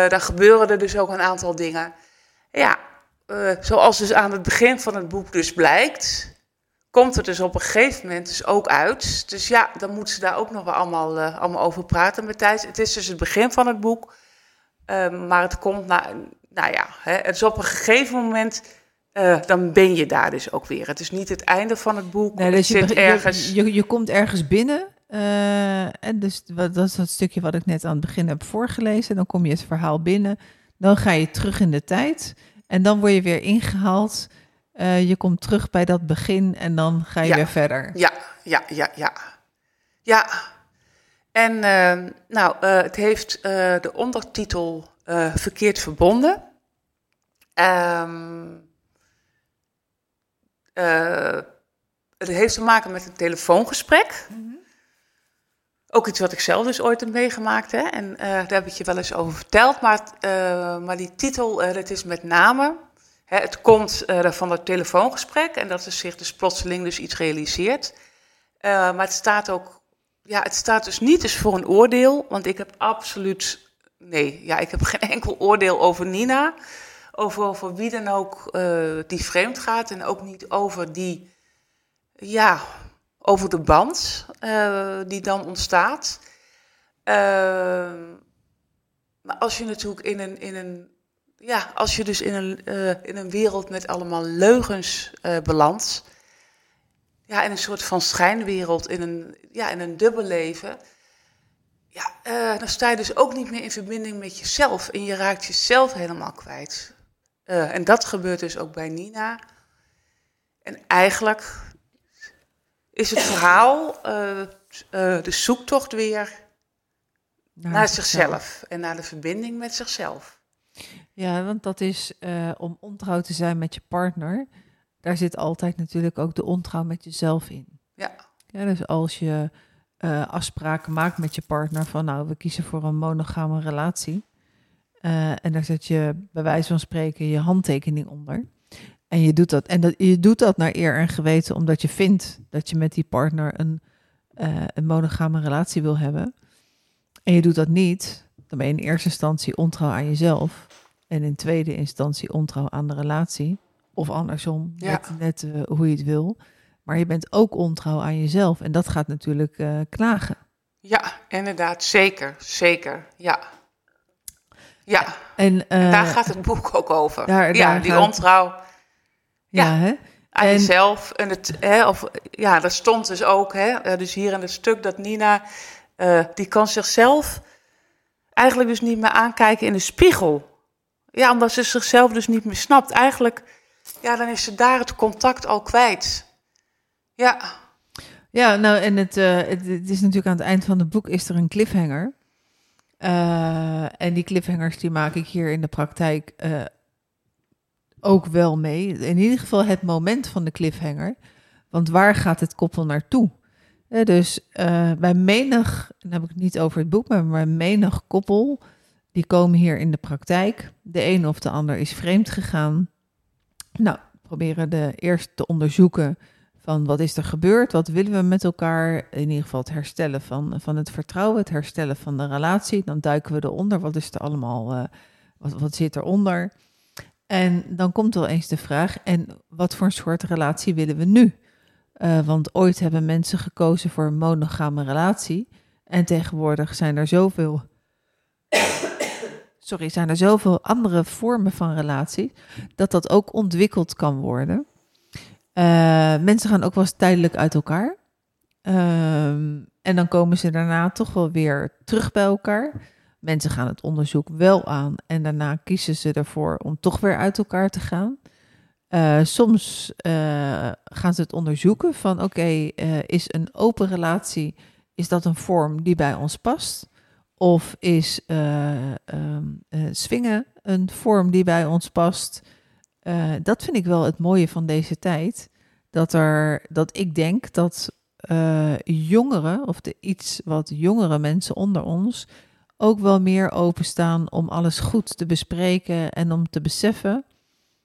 dan gebeuren er dus ook een aantal dingen. Ja, zoals dus aan het begin van het boek dus blijkt, komt er dus op een gegeven moment dus ook uit. Dus ja, dan moet ze daar ook nog wel allemaal, eh, allemaal over praten met Thijs. Het is dus het begin van het boek. Ehm, maar het komt na, nou ja, hè, het is op een gegeven moment, eh, dan ben je daar dus ook weer. Het is niet het einde van het boek. Nee, dus je, zit je- ergens. Je, je, komt ergens binnen. eh, en dus wat, dat is dat stukje wat ik net aan het begin heb voorgelezen. Dan kom je het verhaal binnen. Dan ga je terug in de tijd. En dan word je weer ingehaald. Eh, je komt terug bij dat begin en dan ga je Ja. weer verder. Ja, ja, ja, ja. Ja. En ehm, nou, eh, het heeft eh, de ondertitel Verkeerd Verbonden. Ehm, eh, het heeft te maken met een telefoongesprek. Ook iets wat ik zelf dus ooit heb meegemaakt. Hè? En daar heb ik je wel eens over verteld. Maar, het, maar die titel, dat is met name... Het komt eh, van het telefoongesprek en dat er zich dus plotseling dus iets realiseert. Eh, maar het staat ook, ja, het staat dus niet dus voor een oordeel, want ik heb absoluut, nee, ja, ik heb geen enkel oordeel over Nina, over, over wie dan ook eh, die vreemd gaat en ook niet over die, ja, over de band die dan ontstaat. Ehm, maar als je natuurlijk in een, in een ja, als je dus in een, eh, in een wereld met allemaal leugens eh, belandt, ja, in een soort van schijnwereld, in een, ja, in een dubbelleven, ja, eh, dan sta je dus ook niet meer in verbinding met jezelf en je raakt jezelf helemaal kwijt. En dat gebeurt dus ook bij Nina. En eigenlijk is het verhaal de zoektocht weer naar, zichzelf en naar de verbinding met zichzelf. Ja, want dat is eh, om ontrouw te zijn met je partner. Daar zit altijd natuurlijk ook de ontrouw met jezelf in. Ja, Ja, dus als je eh, afspraken maakt met je partner van nou, we kiezen voor een monogame relatie. eh, en daar zet je bij wijze van spreken je handtekening onder. En je doet dat. En dat, je doet dat naar eer en geweten, omdat je vindt dat je met die partner een, een monogame relatie wil hebben. En je doet dat niet, dan ben je in eerste instantie ontrouw aan jezelf. En in tweede instantie ontrouw aan de relatie. Of andersom, Ja. net, net eh, hoe je het wil. Maar je bent ook ontrouw aan jezelf. En dat gaat natuurlijk eh, knagen. ja inderdaad, zeker, zeker, ja. Ja, En, eh, daar gaat het boek ook over. daar- ja, daar die gaat- ontrouw ja, ja. hè? aan En- jezelf. En het, hè, of, ja, dat stond dus ook, hè, dus hier in het stuk dat Nina, die kan zichzelf eigenlijk dus niet meer aankijken in de spiegel. Ja, omdat ze zichzelf dus niet meer snapt. Eigenlijk, ja, dan is ze daar het contact al kwijt. Ja, Ja, nou, en het, eh, het, is natuurlijk aan het eind van het boek is er een cliffhanger. Eh, en die cliffhangers die maak ik hier in de praktijk eh, ook wel mee. In ieder geval het moment van de cliffhanger. Want waar gaat het koppel naartoe? Dus bij menig, dan heb ik het niet over het boek, maar bij menig koppel, die komen hier in de praktijk. De een of de ander is vreemd gegaan. Nou, proberen de eerst te onderzoeken van wat is er gebeurd, wat willen we met elkaar. In ieder geval het herstellen van, van het vertrouwen, het herstellen van de relatie. Dan duiken we eronder, wat is er allemaal, eh, wat, wat zit eronder? En dan komt wel eens de vraag, en wat voor een soort relatie willen we nu? Eh, want ooit hebben mensen gekozen voor een monogame relatie. En tegenwoordig zijn er zoveel. Sorry, zijn er zoveel andere vormen van relatie. dat dat ook ontwikkeld kan worden. Eh, mensen gaan ook wel eens tijdelijk uit elkaar. Ehm, en dan komen ze daarna toch wel weer terug bij elkaar. Mensen gaan het onderzoek wel aan en daarna kiezen ze ervoor om toch weer uit elkaar te gaan. Eh, soms eh, gaan ze het onderzoeken van oké, is een open relatie, is dat een vorm die bij ons past? Of is eh ehm, eh, swingen een vorm die bij ons past? Eh, dat vind ik wel het mooie van deze tijd. Dat, er, dat ik denk dat jongeren, of de iets wat jongere mensen onder ons, ook wel meer openstaan om alles goed te bespreken en om te beseffen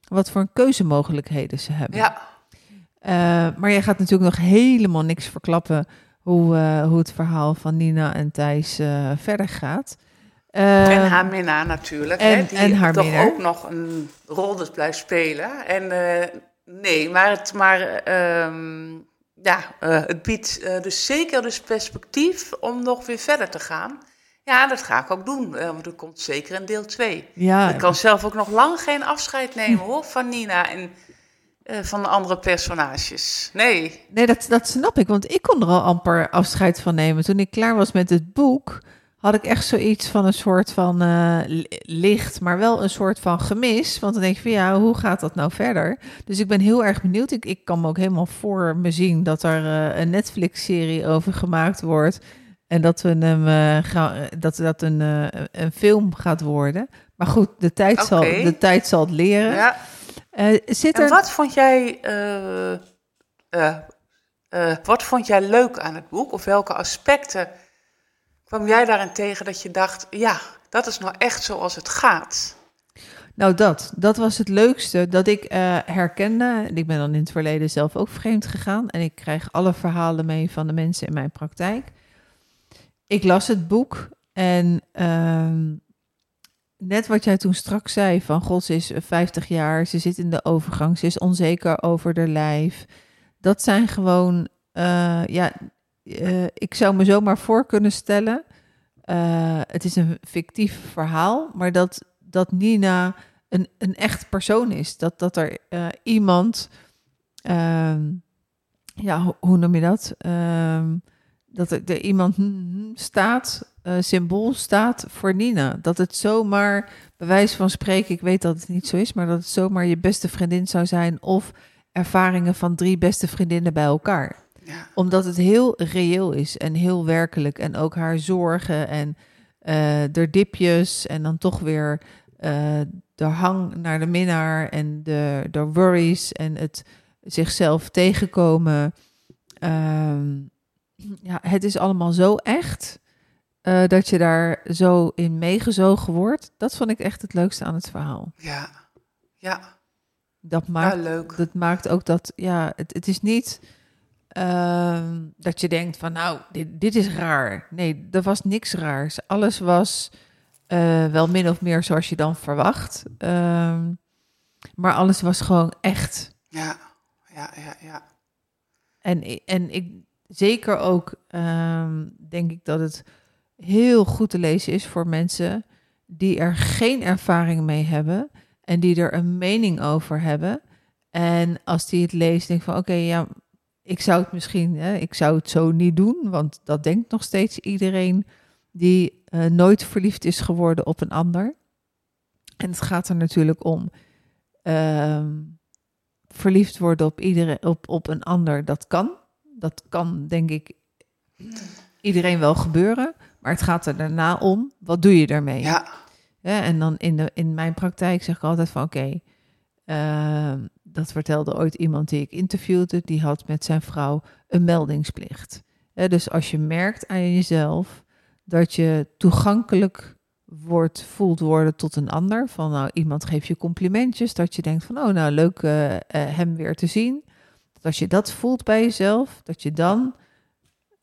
wat voor keuzemogelijkheden ze hebben. ja, maar jij gaat natuurlijk nog helemaal niks verklappen hoe, eh, hoe het verhaal van Nina en Thijs eh, verder gaat. En haar minnaar natuurlijk, en- hè, die en haar toch minnaar. ook nog een rol dus blijft spelen. En eh, nee, maar het, maar, ehm, ja, het biedt dus zeker dus perspectief om nog weer verder te gaan. Ja, dat ga ik ook doen, want er komt zeker een deel 2. ja, Ik kan zelf ook nog lang geen afscheid nemen hoor, van Nina en eh, van de andere personages. Nee, Nee, dat, dat snap ik, want ik kon er al amper afscheid van nemen. Toen ik klaar was met het boek, had ik echt zoiets van een soort van eh, li- licht, maar wel een soort van gemis. Want dan denk ik van ja, hoe gaat dat nou verder? Dus ik ben heel erg benieuwd. Ik, ik kan me ook helemaal voor me zien dat er eh, een Netflix-serie over gemaakt wordt. En dat, we hem, gaan, dat dat een, een film gaat worden. Maar goed, de tijd, zal, de tijd zal het leren. ja. Eh, zit En er... wat vond jij, eh, eh, wat vond jij leuk aan het boek? Of welke aspecten kwam jij daarin tegen dat je dacht, ja, dat is nou echt zoals het gaat? Nou, dat. Dat was het leukste dat ik herkende. En ik ben dan in het verleden zelf ook vreemd gegaan. En ik krijg alle verhalen mee van de mensen in mijn praktijk. Ik las het boek en ehm, net wat jij toen straks zei: van God, is 50 jaar, ze zit in de overgang, ze is onzeker over haar lijf. Dat zijn gewoon, eh, ja, eh, ik zou me zomaar voor kunnen stellen. eh, het is een fictief verhaal, maar dat, dat Nina een, een echt persoon is. Dat, dat er eh, iemand, ehm, ja, ho- hoe noem je dat? Ehm, dat er, iemand hm, staat, eh, symbool staat voor Nina. Dat het zomaar, bij wijze van spreken, ik weet dat het niet zo is, maar dat het zomaar je beste vriendin zou zijn of ervaringen van drie beste vriendinnen bij elkaar Ja. omdat het heel reëel is en heel werkelijk. En ook haar zorgen en eh de dipjes en dan toch weer eh, de hang naar de minnaar en de, de worries en het zichzelf tegenkomen. Ehm, ja, het is allemaal zo echt eh, dat je daar zo in meegezogen wordt. Dat vond ik echt het leukste aan het verhaal. Ja. Ja. Dat ja, maakt leuk. dat maakt ook dat, ja, het, het is niet ehm, dat je denkt van, nou, dit, dit is raar. Nee, er was niks raars. Alles was eh, wel min of meer zoals je dan verwacht. Ehm, maar alles was gewoon echt. Ja. Ja, ja, ja. En, en ik zeker ook ehm, denk ik dat het heel goed te lezen is voor mensen die er geen ervaring mee hebben en die er een mening over hebben. En als die het leest, denk van oké, ja, ik zou het misschien, hè, ik zou het zo niet doen, want dat denkt nog steeds iedereen die eh, nooit verliefd is geworden op een ander. En het gaat er natuurlijk om ehm, verliefd worden op, iedereen, op, op een ander, dat kan. Dat kan, denk ik, iedereen wel gebeuren. Maar het gaat er daarna om, wat doe je daarmee? Ja. Ja, en dan in, de, in mijn praktijk zeg ik altijd van oké, ehm, dat vertelde ooit iemand die ik interviewde, die had met zijn vrouw een meldingsplicht. Dus als je merkt aan jezelf dat je toegankelijk wordt, voelt worden tot een ander, van nou iemand geeft je complimentjes, dat je denkt van oh nou leuk eh, eh, hem weer te zien. Dat als je dat voelt bij jezelf, dat je dan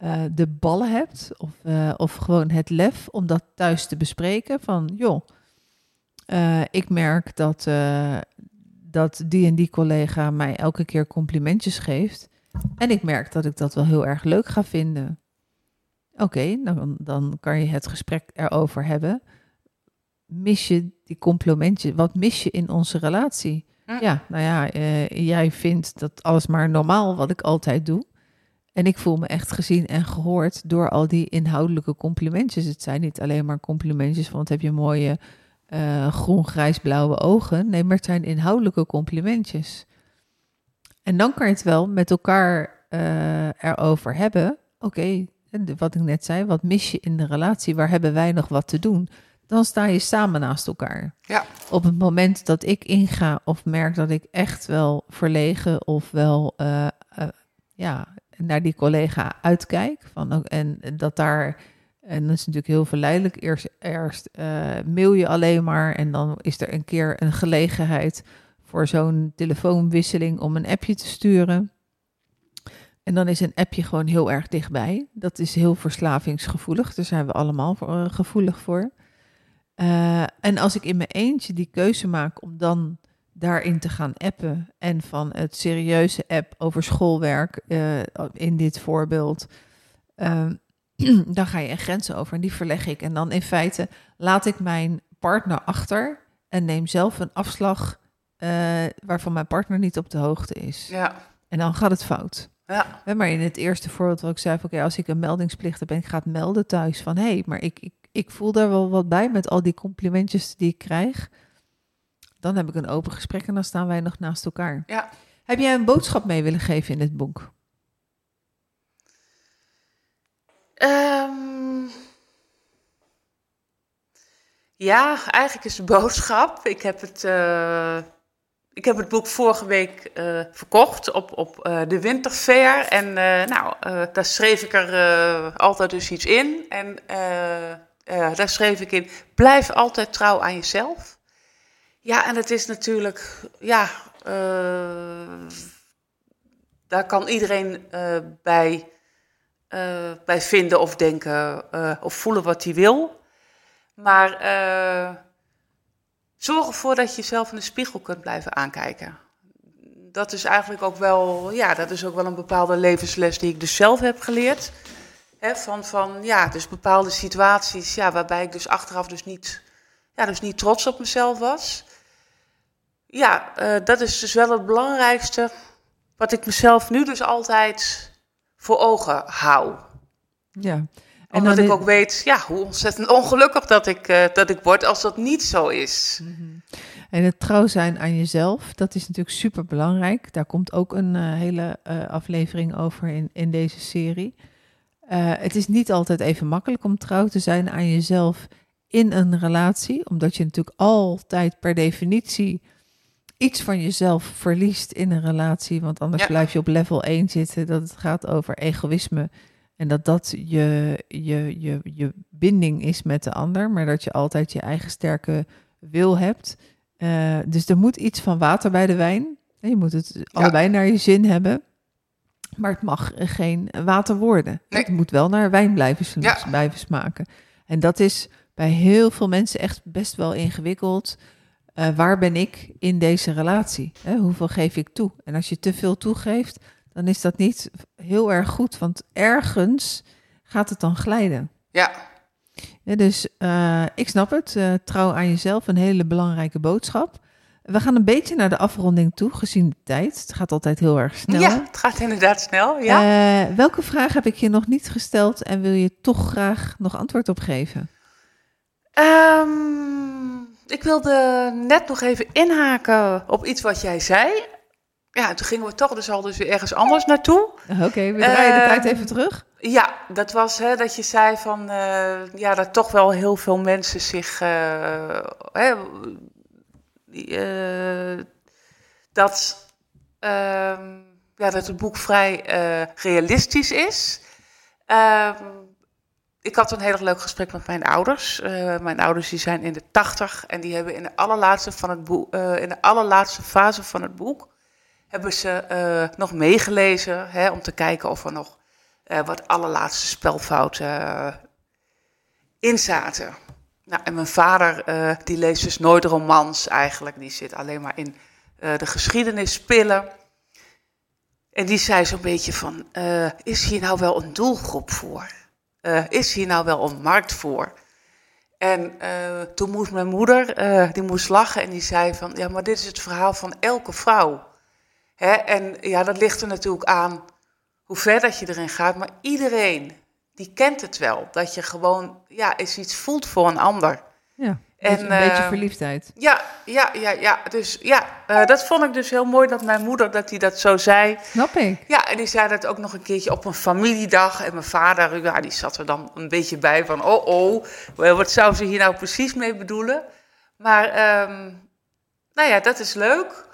eh, de ballen hebt of, eh, of gewoon het lef om dat thuis te bespreken van joh, eh, ik merk dat, dat die en die collega mij elke keer complimentjes geeft en ik merk dat ik dat wel heel erg leuk ga vinden. Oké, dan, dan kan je het gesprek erover hebben. Mis je die complimentjes? Wat mis je in onze relatie? Hm. Ja, nou ja, jij vindt dat alles maar normaal wat ik altijd doe. En ik voel me echt gezien en gehoord door al die inhoudelijke complimentjes. Het zijn niet alleen maar complimentjes van wat heb je mooie eh, groen-grijs-blauwe ogen. Nee, maar het zijn inhoudelijke complimentjes. En dan kan je het wel met elkaar eh, erover hebben. Oké, wat ik net zei, wat mis je in de relatie? Waar hebben wij nog wat te doen? Dan sta je samen naast elkaar. Ja. Op het moment dat ik inga of merk dat ik echt wel verlegen of wel eh, ja, naar die collega uitkijk. Van, en dat daar, en dat is natuurlijk heel verleidelijk. Eerst, eerst eh, mail je alleen maar en dan is er een keer een gelegenheid voor zo'n telefoonwisseling om een appje te sturen. En dan is een appje gewoon heel erg dichtbij. Dat is heel verslavingsgevoelig. Daar zijn we allemaal voor, eh, gevoelig voor. Eh, en als ik in mijn eentje die keuze maak om dan daarin te gaan appen en van het serieuze app over schoolwerk eh, in dit voorbeeld, ehm, dan ga je een grens over en die verleg ik. En dan in feite laat ik mijn partner achter en neem zelf een afslag eh, waarvan mijn partner niet op de hoogte is. Ja. En dan gaat het fout. Ja. Maar in het eerste voorbeeld wat ik zei, oké, als ik een meldingsplicht heb en ik ga het melden thuis van hé, hey, maar ik, ik, ik voel daar wel wat bij met al die complimentjes die ik krijg. Dan heb ik een open gesprek en dan staan wij nog naast elkaar. Ja. Heb jij een boodschap mee willen geven in dit boek? Ehm, ja, eigenlijk is de boodschap. Ik heb het, eh, ik heb het boek vorige week eh, verkocht op, op eh, de Winterfair. En nou, daar schreef ik er altijd dus iets in. En daar schreef ik in, blijf altijd trouw aan jezelf. Ja, en het is natuurlijk, ja, eh, daar kan iedereen eh, bij eh, bij vinden of denken of voelen wat hij wil. Maar zorg ervoor dat je jezelf in de spiegel kunt blijven aankijken. Dat is eigenlijk ook wel, ja, dat is ook wel een bepaalde levensles die ik dus zelf heb geleerd. Hè, van, van, ja, dus bepaalde situaties ja, waarbij ik dus achteraf dus niet, ja, dus niet trots op mezelf was. Ja, eh, dat is dus wel het belangrijkste. Wat ik mezelf nu dus altijd voor ogen hou. Ja. En Omdat ik ook weet ja, hoe ontzettend ongelukkig dat ik, eh, dat ik word als dat niet zo is. En het trouw zijn aan jezelf, dat is natuurlijk super belangrijk. Daar komt ook een eh, hele aflevering over in, in deze serie. Het is niet altijd even makkelijk om trouw te zijn aan jezelf in een relatie, omdat je natuurlijk altijd per definitie iets van jezelf verliest in een relatie, want anders Ja. blijf je op level 1 zitten, dat het gaat over egoïsme en dat dat je, je, je, je binding is met de ander, maar dat je altijd je eigen sterke wil hebt. Eh, dus er moet iets van water bij de wijn. Je moet het allebei naar je zin hebben. Maar het mag geen water worden. Nee. Het moet wel naar wijn blijven, sm- Ja. blijven smaken. En dat is bij heel veel mensen echt best wel ingewikkeld. Eh, waar ben ik in deze relatie? Hè, hoeveel geef ik toe? En als je te veel toegeeft, dan is dat niet heel erg goed. Want ergens gaat het dan glijden. Ja, Ja, dus eh, ik snap het. Eh, trouw aan jezelf, een hele belangrijke boodschap. We gaan een beetje naar de afronding toe, gezien de tijd. Het gaat altijd heel erg snel. ja het gaat inderdaad snel. Ja. Welke vraag heb ik je nog niet gesteld en wil je toch graag nog antwoord op geven? Ehm, ik wilde net nog even inhaken op iets wat jij zei. Ja, toen gingen we toch dus al dus weer ergens anders naartoe. Oké, we draaien de tijd even terug. Ja, dat was hè, dat je zei van eh, ja, dat toch wel heel veel mensen zich eh, hè, die, eh, dat, ehm, ja, dat het boek vrij realistisch is. Ik had een heel leuk gesprek met mijn ouders. Eh, mijn ouders die zijn in de tachtig en die hebben in de allerlaatste, van het eh, in de allerlaatste fase van het boek hebben ze eh, nog meegelezen hè, om te kijken of er nog wat allerlaatste spelfouten in zaten. Nou, en mijn vader die leest dus nooit romans eigenlijk. Die zit alleen maar in de geschiedenispillen. En die zei zo'n beetje van, is hier nou wel een doelgroep voor? Eh, is hier nou wel een markt voor? En eh, toen moest mijn moeder, eh, die moest lachen en die zei van, ja, maar dit is het verhaal van elke vrouw. Hè? En ja, dat ligt er natuurlijk aan hoe ver dat je erin gaat, maar iedereen, die kent het wel. Dat je gewoon, ja, iets voelt voor een ander. Ja, en, een beetje eh, verliefdheid. Ja, ja, ja, ja. Dus ja, eh, dat vond ik dus heel mooi dat mijn moeder dat die dat zo zei. Snap ik. Ja, en die zei dat ook nog een keertje op een familiedag. En mijn vader, ja, die zat er dan een beetje bij van, oh oh, wel, wat zou ze hier nou precies mee bedoelen? Maar, ehm, nou ja, dat is leuk.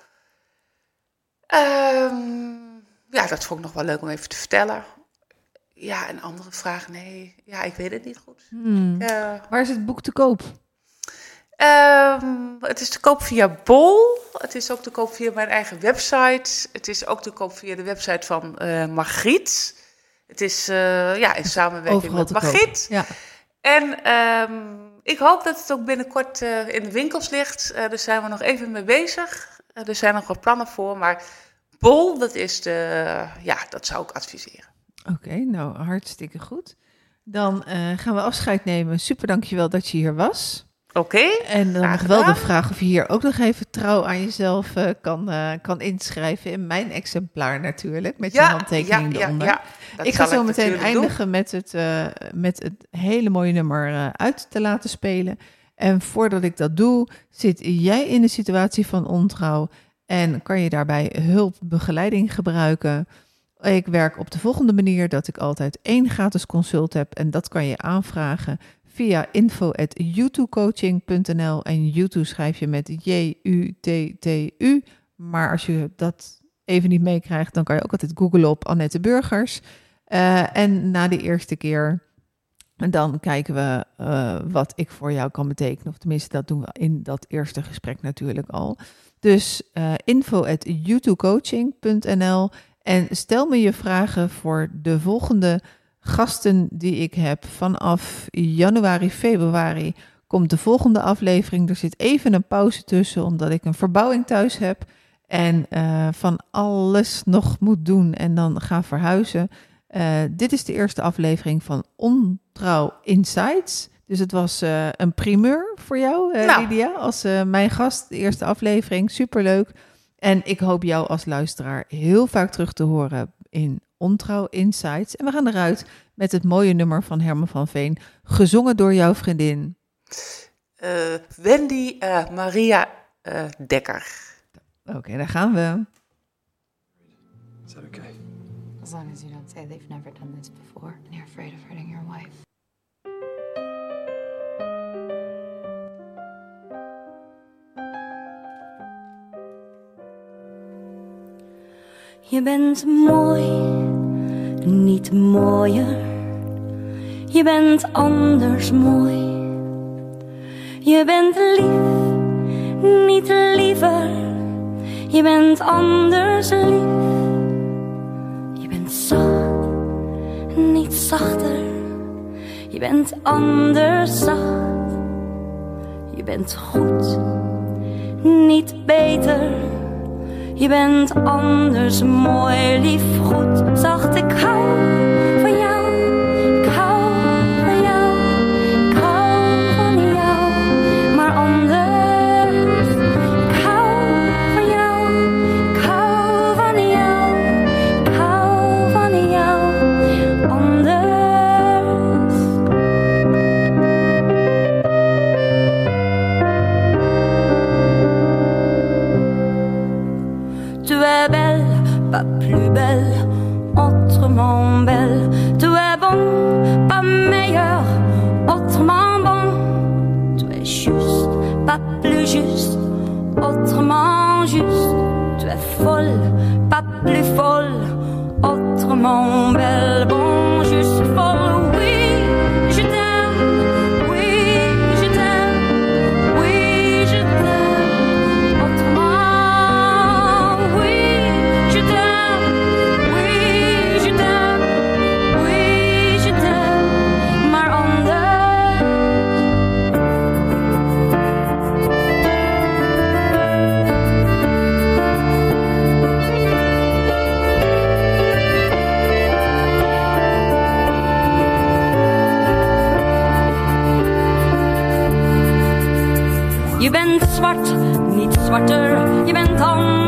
Ehm, ja, dat vond ik nog wel leuk om even te vertellen. Ja, een andere vraag, nee, ja, ik weet het niet goed. Hmm. Eh, Waar is het boek te koop? Ehm, het is te koop via Bol. Het is ook te koop via mijn eigen website. Het is ook te koop via de website van eh Margriet. Het is eh, ja, in samenwerking Overal met. Margriet. Ja. En ehm, ik hoop dat het ook binnenkort eh, in de winkels ligt. Daar zijn we nog even mee bezig. Er zijn nog wat plannen voor, maar Bol, dat is de, ja, dat zou ik adviseren. Oké, nou hartstikke goed. Dan gaan we afscheid nemen. Super dankjewel dat je hier was. Oké? En dan nog wel de vraag of je hier ook nog even trouw aan jezelf eh, kan, eh, kan inschrijven. In mijn exemplaar natuurlijk, met je Ja, handtekening ja, eronder. ja. Dat ik ga zo meteen doen. eindigen met het, eh, met het hele mooie nummer uit te laten spelen. En voordat ik dat doe, zit jij in de situatie van ontrouw en kan je daarbij hulp, begeleiding gebruiken. Ik werk op de volgende manier dat ik altijd één gratis consult heb en dat kan je aanvragen via info.youtubecoaching.nl en YouTube schrijf je met J-U-T-T-U. Maar als je dat even niet meekrijgt, dan kan je ook altijd googlen op Annette Burgers. Eh, en na de eerste keer, dan kijken we eh, wat ik voor jou kan betekenen. Of tenminste, dat doen we in dat eerste gesprek natuurlijk al. Dus eh info.youtubecoaching.nl en stel me je vragen voor de volgende gasten die ik heb. Vanaf januari, februari komt de volgende aflevering. Er zit even een pauze tussen, omdat ik een verbouwing thuis heb. En eh, van alles nog moet doen en dan ga verhuizen. Eh, dit is de eerste aflevering van Ontrouw Insights. Dus het was eh, een primeur voor jou, Nou. Lydia, als mijn gast, de eerste aflevering. Superleuk. En ik hoop jou als luisteraar heel vaak terug te horen in Ontrouw Insights. En we gaan eruit met het mooie nummer van Herman van Veen, gezongen door jouw vriendin. Eh, Wendy eh, Maria eh, Dekker. Oké, daar gaan we. Is that okay? As long as you don't say they've never done this before and you're afraid of hurting your wife. Je bent mooi, niet mooier. Je bent anders mooi. Je bent lief, niet liever. Je bent anders lief. Je bent zacht, niet zachter. Je bent anders zacht. Je bent goed, niet beter. Je bent anders mooi, lief, goed, zacht. Ik hou juste, autrement juste. Tu es folle, pas plus folle, autrement belle. Bon, juste zwart, niet zwarter. Je bent anders